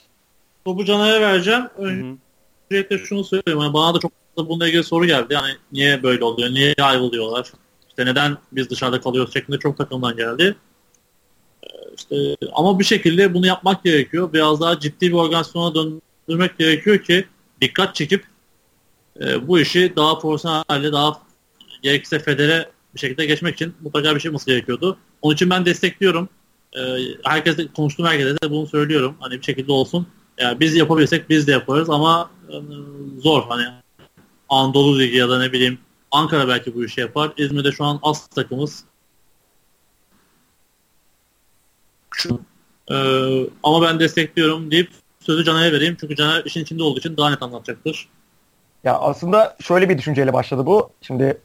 Speaker 2: Topu Caner'e vereceğim. Öncelikle şunu söyleyeyim. Yani bana da çok fazla bununla ilgili soru geldi. Yani niye böyle oluyor? Niye ayrılıyorlar? İşte neden biz dışarıda kalıyoruz şeklinde çok takımdan geldi. Ee, İşte ama bir şekilde bunu yapmak gerekiyor. Biraz daha ciddi bir organizasyona döndürmek gerekiyor ki dikkat çekip e, bu işi daha profesyonel halde daha gerekirse federe bir şekilde geçmek için mutlaka bir şey olması gerekiyordu. Onun için ben destekliyorum. Ee, herkese konuştuğum herkese de bunu söylüyorum. Hani bir şekilde olsun. Yani biz yapabilirsek biz de yaparız ama e, zor. Hani Anadolu Ligi ya da ne bileyim Ankara belki bu işi yapar. İzmir'de şu an az takımız. Şu, e, ama ben destekliyorum deyip sözü Caner'e vereyim. Çünkü Caner işin içinde olduğu için daha net anlatacaktır.
Speaker 3: Ya aslında şöyle bir düşünceyle başladı bu. Şimdi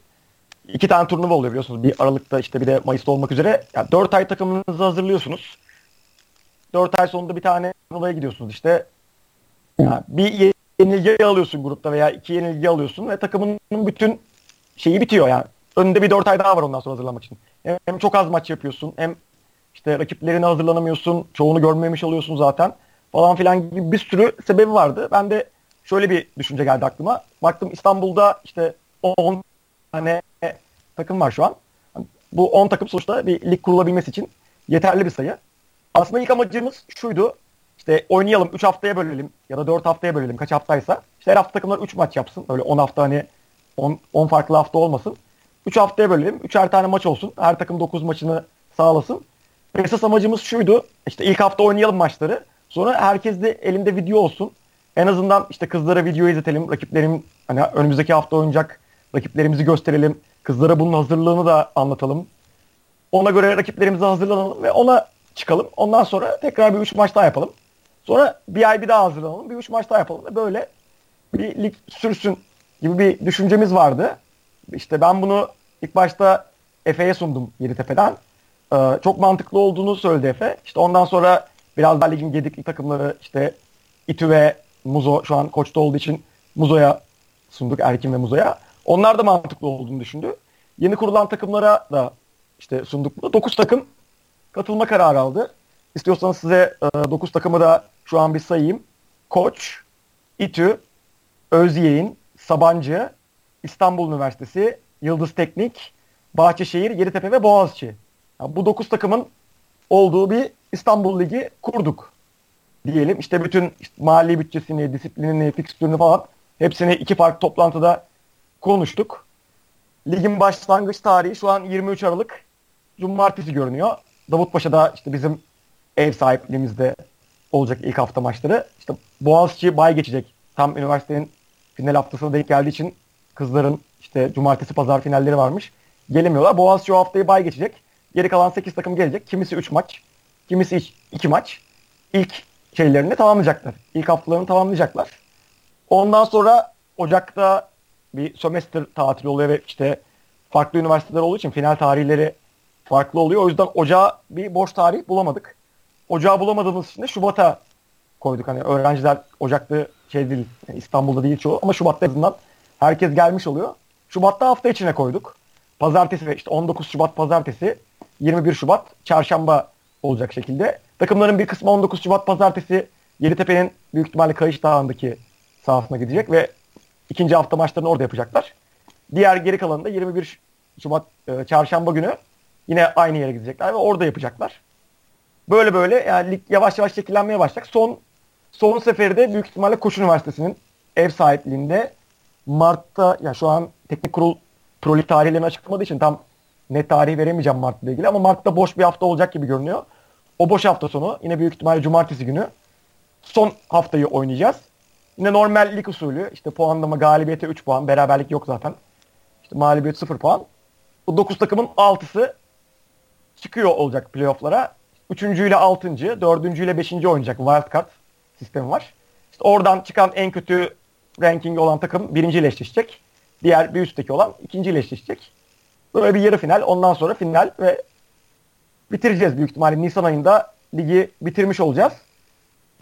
Speaker 3: iki tane turnuva oluyor biliyorsunuz. Bir Aralık'ta işte bir de Mayıs'ta olmak üzere. Ya dört ay takımınızı hazırlıyorsunuz. Dört ay sonunda bir tane turnuvaya gidiyorsunuz işte. Ya bir yenilgi alıyorsun grupta veya iki yenilgi alıyorsun ve takımının bütün şeyi bitiyor yani. Önünde bir dört ay daha var ondan sonra hazırlanmak için. Hem, hem çok az maç yapıyorsun hem işte rakiplerine hazırlanamıyorsun. Çoğunu görmemiş oluyorsun zaten. falan filan gibi bir sürü sebebi vardı. Ben de şöyle bir düşünce geldi aklıma. Baktım İstanbul'da işte 10 tane takım var şu an. Bu 10 takım sonuçta bir lig kurulabilmesi için yeterli bir sayı. Aslında ilk amacımız şuydu. İşte oynayalım 3 haftaya bölelim ya da 4 haftaya bölelim kaç haftaysa. İşte her hafta takımlar 3 maç yapsın. Öyle 10 hafta hani 10, 10 farklı hafta olmasın. 3 haftaya bölelim. 3'er tane maç olsun. Her takım 9 maçını sağlasın. Esas amacımız şuydu. İşte ilk hafta oynayalım maçları. Sonra herkes de elinde video olsun. En azından işte kızlara video izletelim. Rakiplerim hani önümüzdeki hafta oynayacak rakiplerimizi gösterelim. Kızlara bunun hazırlığını da anlatalım. Ona göre rakiplerimize hazırlanalım ve ona çıkalım. Ondan sonra tekrar bir 3 maç daha yapalım. Sonra bir ay bir daha hazırlanalım. Bir 3 maç daha yapalım. Ve böyle bir lig sürsün gibi bir düşüncemiz vardı. İşte ben bunu ilk başta Efe'ye sundum Yeditepe'den. Ee, çok mantıklı olduğunu söyledi Efe. İşte ondan sonra biraz daha ligin gedikli takımları işte İTÜ ve Muzo şu an koçta olduğu için Muzo'ya sunduk Erkin ve Muzo'ya. Onlar da mantıklı olduğunu düşündü. Yeni kurulan takımlara da işte sunduk. 9 takım katılma kararı aldı. İstiyorsanız size 9 e, takımı da şu an bir sayayım. Koç, İTÜ, Özyeğin, Sabancı, İstanbul Üniversitesi, Yıldız Teknik, Bahçeşehir, Yeditepe ve Boğaziçi. Yani bu 9 takımın olduğu bir İstanbul Ligi kurduk diyelim. İşte bütün mali bütçesini, disiplinini, fikstürünü falan hepsini iki farklı toplantıda konuştuk. Ligin başlangıç tarihi şu an 23 Aralık Cumartesi görünüyor. Davutpaşa'da işte bizim ev sahipliğimizde olacak ilk hafta maçları. İşte Boğaziçi bay geçecek. Tam üniversitenin final haftasına denk geldiği için kızların işte cumartesi pazar finalleri varmış. Gelemiyorlar. Boğaziçi o haftayı bay geçecek. Geri kalan 8 takım gelecek. Kimisi 3 maç, kimisi 2 maç. İlk şeylerini tamamlayacaklar. İlk haftalarını tamamlayacaklar. Ondan sonra Ocak'ta bir sömestr tatili oluyor ve işte farklı üniversiteler olduğu için final tarihleri farklı oluyor. O yüzden Ocağa bir boş tarih bulamadık. Ocağı bulamadığımız için de Şubat'a koyduk. Hani öğrenciler Ocak'ta şey değil, yani İstanbul'da değil çoğu ama Şubat'ta azından herkes gelmiş oluyor. Şubat'ta hafta içine koyduk. Pazartesi ve işte 19 Şubat pazartesi, 21 Şubat çarşamba olacak şekilde. Takımların bir kısmı 19 Şubat pazartesi Yeditepe'nin büyük ihtimalle Kayış Dağı'ndaki sahasına gidecek ve ikinci hafta maçlarını orada yapacaklar. Diğer geri kalanı da 21 Şubat e, çarşamba günü yine aynı yere gidecekler ve orada yapacaklar. Böyle böyle yani lig yavaş yavaş şekillenmeye başlayacak. Son son seferi de büyük ihtimalle Koç Üniversitesi'nin ev sahipliğinde Mart'ta ya şu an teknik kurul Pro Lig tarihlerini açıklamadığı için tam net tarih veremeyeceğim Mart'la ilgili ama Mart'ta boş bir hafta olacak gibi görünüyor. O boş hafta sonu yine büyük ihtimalle cumartesi günü son haftayı oynayacağız. Yine normal lig usulü işte puanlama galibiyete 3 puan beraberlik yok zaten. İşte mağlubiyet 0 puan. Bu 9 takımın 6'sı çıkıyor olacak playoff'lara. 3. ile 6. 4. ile 5. oynayacak wildcard sistemi var. İşte oradan çıkan en kötü ranking olan takım birinci ile eşleşecek. Diğer bir üstteki olan ikinci ile eşleşecek. Böyle bir yarı final. Ondan sonra final ve bitireceğiz büyük ihtimalle. Nisan ayında ligi bitirmiş olacağız.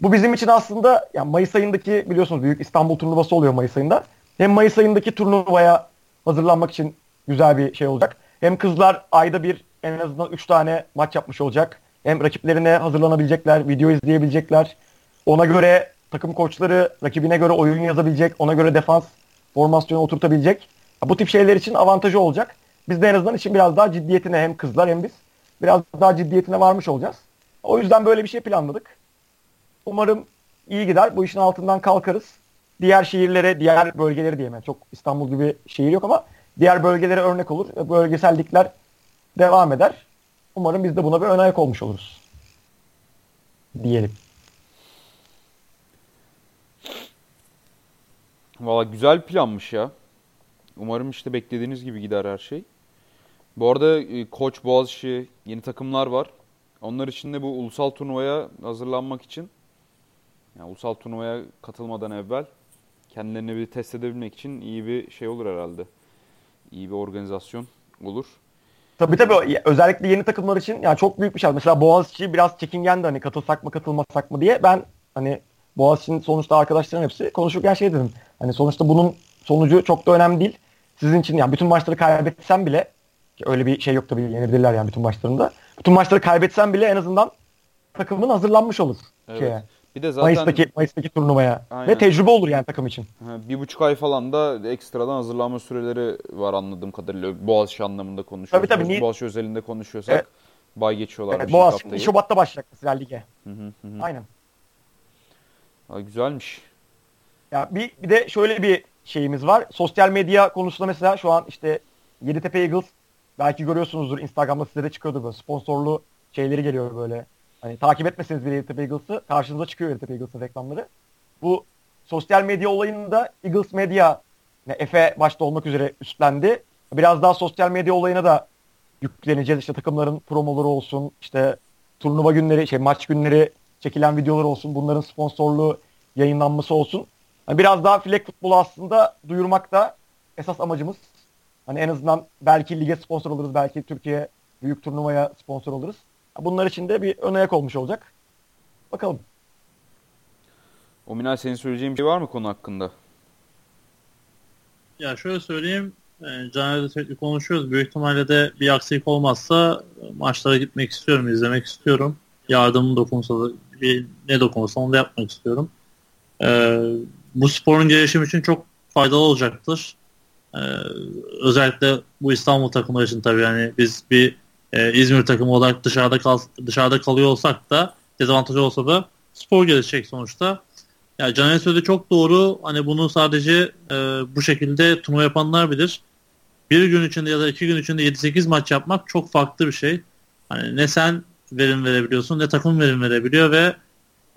Speaker 3: Bu bizim için aslında yani Mayıs ayındaki biliyorsunuz büyük İstanbul turnuvası oluyor Mayıs ayında. Hem Mayıs ayındaki turnuvaya hazırlanmak için güzel bir şey olacak. Hem kızlar ayda bir en azından 3 tane maç yapmış olacak. Hem rakiplerine hazırlanabilecekler, video izleyebilecekler. Ona göre takım koçları rakibine göre oyun yazabilecek, ona göre defans formasyonu oturtabilecek. Bu tip şeyler için avantajı olacak. Biz de en azından için biraz daha ciddiyetine hem kızlar hem biz biraz daha ciddiyetine varmış olacağız. O yüzden böyle bir şey planladık. Umarım iyi gider. Bu işin altından kalkarız. Diğer şehirlere, diğer bölgelere diyemem. Çok İstanbul gibi şehir yok ama diğer bölgelere örnek olur. Bölgesellikler devam eder. Umarım biz de buna bir ön ayak olmuş oluruz. Diyelim.
Speaker 1: Valla güzel planmış ya. Umarım işte beklediğiniz gibi gider her şey. Bu arada e, Koç, Boğaziçi yeni takımlar var. Onlar için de bu ulusal turnuvaya hazırlanmak için yani ulusal turnuvaya katılmadan evvel kendilerini bir test edebilmek için iyi bir şey olur herhalde. İyi bir organizasyon olur.
Speaker 3: Tabii tabii özellikle yeni takımlar için yani çok büyük bir şey. Mesela Boğaziçi biraz çekingendi hani katılsak mı katılmasak mı diye. Ben hani Boğaziçi'nin sonuçta arkadaşlarım hepsi konuşurken şey dedim. Hani sonuçta bunun sonucu çok da önemli değil. Sizin için yani bütün maçları kaybetsem bile öyle bir şey yok tabii yenebilirler yani bütün maçlarında. Bütün maçları kaybetsem bile en azından takımın hazırlanmış olur.
Speaker 1: Evet. Şeye. Bir de zaten
Speaker 3: Mayıs'taki Mayıs'taki turnuvaya.
Speaker 1: Aynen.
Speaker 3: Ve tecrübe olur yani takım için.
Speaker 1: ha, bir buçuk ay falan da ekstradan hazırlanma süreleri var anladığım kadarıyla. Boğaziçi anlamında konuşuyorsak.
Speaker 3: Tabii, tabii,
Speaker 1: Boğaziçi özelinde konuşuyorsak
Speaker 3: Evet.
Speaker 1: bay geçiyorlar.
Speaker 3: Evet,
Speaker 1: ilk
Speaker 3: Boğaz
Speaker 1: haftayı.
Speaker 3: şimdi Şubat'ta başlayacak mesela lige.
Speaker 1: Hı hı hı.
Speaker 3: Aynen.
Speaker 1: Ha, güzelmiş.
Speaker 3: Ya bir, bir de şöyle bir şeyimiz var. Sosyal medya konusunda mesela şu an işte Yeditepe Eagles belki görüyorsunuzdur Instagram'da size de çıkıyordur böyle sponsorlu şeyleri geliyor böyle. Hani takip etmeseniz bile Yeditepe Eagles'ı karşınıza çıkıyor Yeditepe Eagles'ın reklamları. Bu sosyal medya olayını da Eagles Media yani Efe başta olmak üzere üstlendi. Biraz daha sosyal medya olayına da yükleneceğiz. İşte takımların promoları olsun, işte turnuva günleri, şey maç günleri çekilen videolar olsun, bunların sponsorluğu yayınlanması olsun. Hani biraz daha flag futbolu aslında duyurmak da esas amacımız. Hani en azından belki lige sponsor oluruz, belki Türkiye büyük turnuvaya sponsor oluruz. Bunlar için de bir ön ayak olmuş olacak. Bakalım.
Speaker 1: Ominal senin söyleyeceğin bir şey var mı konu hakkında?
Speaker 2: Ya şöyle söyleyeyim. E, Caner'le sürekli konuşuyoruz. Büyük ihtimalle de bir aksilik olmazsa e, maçlara gitmek istiyorum, izlemek istiyorum. Yardımım dokunsa da bir, ne dokunursa onu da yapmak istiyorum. E, bu sporun gelişimi için çok faydalı olacaktır. E, özellikle bu İstanbul takımları için tabii yani biz bir e, İzmir takımı olarak dışarıda kal, dışarıda kalıyor olsak da dezavantajı olsa da spor gelişecek sonuçta. Ya Caner söyledi çok doğru. Hani bunu sadece e, bu şekilde turnuva yapanlar bilir. Bir gün içinde ya da iki gün içinde 7-8 maç yapmak çok farklı bir şey. Hani ne sen verim verebiliyorsun ne takım verim verebiliyor ve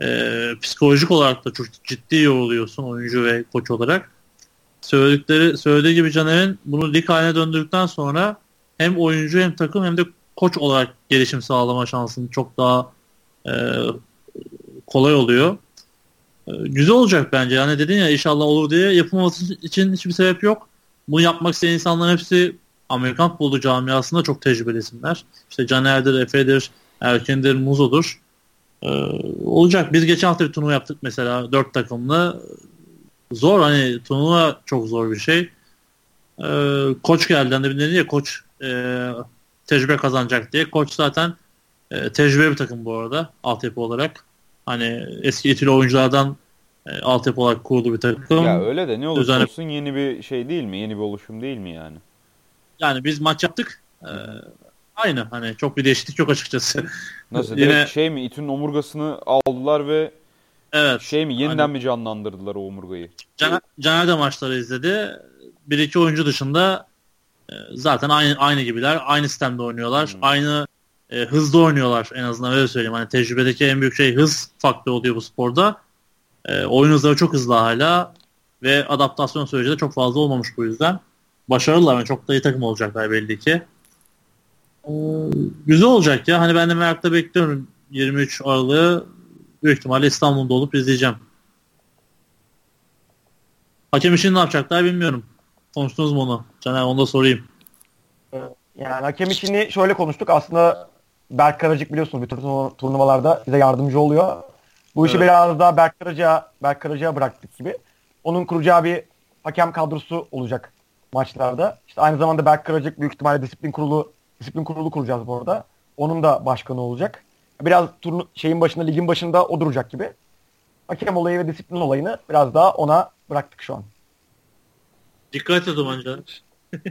Speaker 2: e, psikolojik olarak da çok ciddi yoruluyorsun oyuncu ve koç olarak. Söyledikleri söylediği gibi Caner'in bunu lig haline döndürdükten sonra hem oyuncu hem takım hem de koç olarak gelişim sağlama şansın çok daha e, kolay oluyor. Ee, güzel olacak bence. Yani dedin ya inşallah olur diye yapılması için hiçbir sebep yok. Bunu yapmak isteyen insanların hepsi Amerikan futbolu camiasında çok tecrübeli isimler. İşte Caner'dir, Efe'dir, Erken'dir, Muzo'dur. Ee, olacak. Biz geçen hafta bir turnuva yaptık mesela dört takımlı. Zor hani turnuva çok zor bir şey. Ee, koç geldi. Hani dedi ya koç e, tecrübe kazanacak diye. Koç zaten e, tecrübeli bir takım bu arada altyapı olarak. Hani eski itili oyunculardan e, altyapı olarak kurulu bir takım.
Speaker 1: Ya öyle de ne olursa
Speaker 2: Düzenli-
Speaker 1: olsun yeni bir şey değil mi? Yeni bir oluşum değil mi yani?
Speaker 2: Yani biz maç yaptık. E, aynı hani çok bir değişiklik yok açıkçası.
Speaker 1: Nasıl?
Speaker 2: Yine-
Speaker 1: şey mi? İTÜ'nün omurgasını aldılar ve
Speaker 2: evet.
Speaker 1: şey mi? Yeniden
Speaker 2: Aynen.
Speaker 1: mi canlandırdılar o omurgayı?
Speaker 2: Caner, Caner de maçları izledi. Bir iki oyuncu dışında e, zaten aynı aynı gibiler. Aynı sistemde oynuyorlar.
Speaker 1: Hmm.
Speaker 2: Aynı e, hızlı oynuyorlar en azından öyle söyleyeyim. Hani tecrübedeki en büyük şey hız faktörü oluyor bu sporda. E, oyun hızları çok hızlı hala ve adaptasyon süreci de çok fazla olmamış bu yüzden. Başarılılar ve çok da iyi takım olacaklar belli ki. E, güzel olacak ya. Hani ben de merakla bekliyorum 23 Aralık'ı büyük ihtimalle İstanbul'da olup izleyeceğim. Hakem işini ne yapacaklar bilmiyorum. Konuştunuz mu onu? Caner onu da sorayım.
Speaker 3: Yani hakem işini şöyle konuştuk. Aslında Berk Karacık biliyorsunuz bütün turnu- turnuvalarda bize yardımcı oluyor. Bu işi
Speaker 2: Evet.
Speaker 3: biraz daha Berk Karacık'a Berk Karacık'a bıraktık gibi. Onun kuracağı bir hakem kadrosu olacak maçlarda. İşte aynı zamanda Berk Karacık büyük ihtimalle disiplin kurulu disiplin kurulu kuracağız bu arada. Onun da başkanı olacak. Biraz turnu şeyin başında ligin başında o duracak gibi. Hakem olayı ve disiplin olayını biraz daha ona bıraktık şu an.
Speaker 2: Dikkat zaman Caner.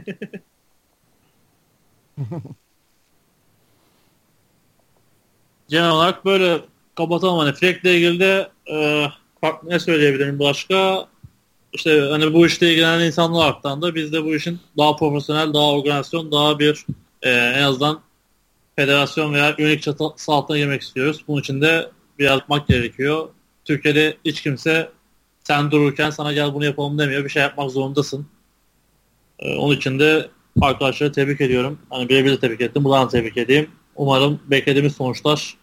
Speaker 2: Genel olarak böyle kapatalım hani Fleck'le ilgili de e, farklı ne söyleyebilirim başka? İşte hani bu işle ilgilenen insanlar da biz de bu işin daha profesyonel, daha organizasyon, daha bir e, en azından federasyon veya üyelik çatısı altına girmek istiyoruz. Bunun için de bir yapmak gerekiyor. Türkiye'de hiç kimse sen dururken sana gel bunu yapalım demiyor. Bir şey yapmak zorundasın. Ee, onun için de arkadaşları tebrik ediyorum. Hani birebir de tebrik ettim. Buradan da tebrik edeyim. Umarım beklediğimiz sonuçlar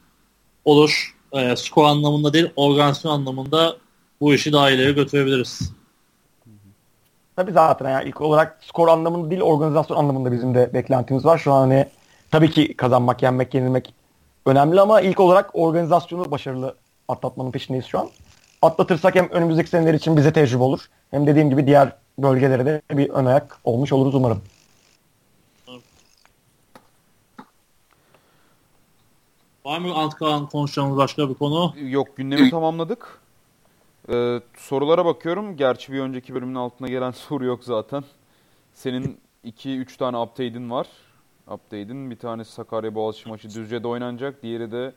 Speaker 2: olur. Ee, skor anlamında değil, organizasyon anlamında bu işi daha ileri götürebiliriz.
Speaker 3: Tabii zaten yani ilk olarak skor anlamında değil organizasyon anlamında bizim de beklentimiz var. Şu an hani tabii ki kazanmak, yenmek, yenilmek önemli ama ilk olarak organizasyonu başarılı atlatmanın peşindeyiz şu an. Atlatırsak hem önümüzdeki seneler için bize tecrübe olur. Hem dediğim gibi diğer bölgelere de bir ön ayak olmuş oluruz umarım.
Speaker 2: Var mı Antkan konuşacağımız başka bir konu?
Speaker 1: Yok gündemi tamamladık. Ee, sorulara bakıyorum. Gerçi bir önceki bölümün altına gelen soru yok zaten. Senin 2-3 tane update'in var. Update'in bir tanesi Sakarya Boğaziçi maçı Düzce'de oynanacak. Diğeri de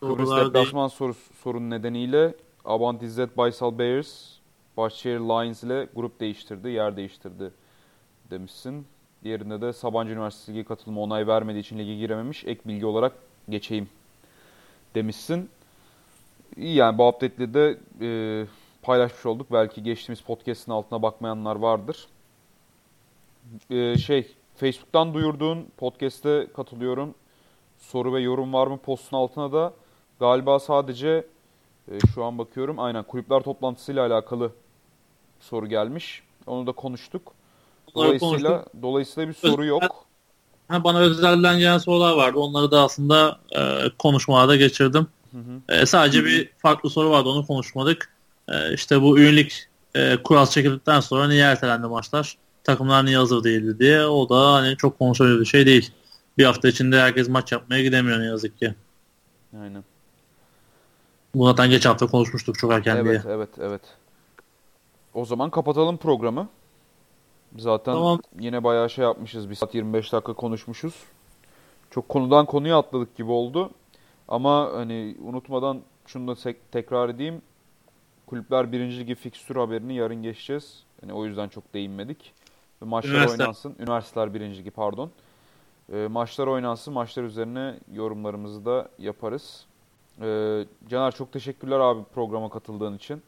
Speaker 1: Kıbrıs deplasman soru, sorun nedeniyle Abant İzzet Baysal Bears Başşehir Lions ile grup değiştirdi, yer değiştirdi demişsin. Diğerinde de Sabancı Üniversitesi Ligi katılımı onay vermediği için lige girememiş. Ek bilgi olarak geçeyim demişsin. İyi yani bu update'le de e, paylaşmış olduk. Belki geçtiğimiz podcast'in altına bakmayanlar vardır. E, şey Facebook'tan duyurduğun podcast'e katılıyorum. Soru ve yorum var mı postun altına da galiba sadece e, şu an bakıyorum aynen kulüpler toplantısıyla alakalı soru gelmiş. Onu da konuştuk. Dolayısıyla
Speaker 2: konuştuk.
Speaker 1: dolayısıyla bir soru yok.
Speaker 2: Ha, bana özelden gelen sorular vardı. Onları da aslında e, konuşmalarda geçirdim.
Speaker 1: Hı hı.
Speaker 2: E, sadece bir farklı soru vardı. Onu konuşmadık. E, işte bu üyelik e, kural çekildikten sonra niye ertelendi maçlar? Takımlar niye hazır değildi diye. O da hani çok konuşulacak bir şey değil. Bir hafta içinde herkes maç yapmaya gidemiyor ne yazık ki.
Speaker 1: Aynen.
Speaker 2: Bu zaten geç hafta konuşmuştuk çok erken
Speaker 1: Evet,
Speaker 2: diye.
Speaker 1: evet, evet. O zaman kapatalım programı. Zaten
Speaker 2: Tamam.
Speaker 1: yine bayağı şey yapmışız. Bir saat 25 dakika konuşmuşuz. Çok konudan konuya atladık gibi oldu. Ama hani unutmadan şunu da tek- tekrar edeyim. Kulüpler 1. Ligi fikstür haberini yarın geçeceğiz. Yani o yüzden çok değinmedik. Ve maçlar
Speaker 2: Üniversite.
Speaker 1: oynansın. Üniversiteler 1. Ligi pardon. Ee, maçlar oynansın. Maçlar üzerine yorumlarımızı da yaparız. Ee, Caner çok teşekkürler abi programa katıldığın için.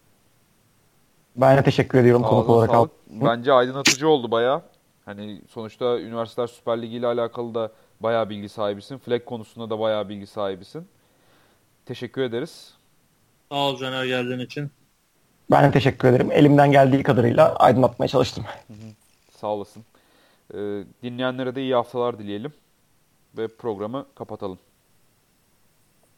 Speaker 3: Ben de teşekkür ediyorum konuk
Speaker 1: Ağzına
Speaker 3: olarak.
Speaker 1: sağlık. Bence aydınlatıcı oldu baya. Hani sonuçta Üniversiteler Süper Ligi ile alakalı da bayağı bilgi sahibisin. Flag konusunda da bayağı bilgi sahibisin. Teşekkür ederiz.
Speaker 2: Sağ ol Caner geldiğin için.
Speaker 3: Ben de teşekkür ederim. Elimden geldiği kadarıyla aydınlatmaya çalıştım.
Speaker 1: Sağ olasın. Ee, dinleyenlere de iyi haftalar dileyelim. Ve programı kapatalım.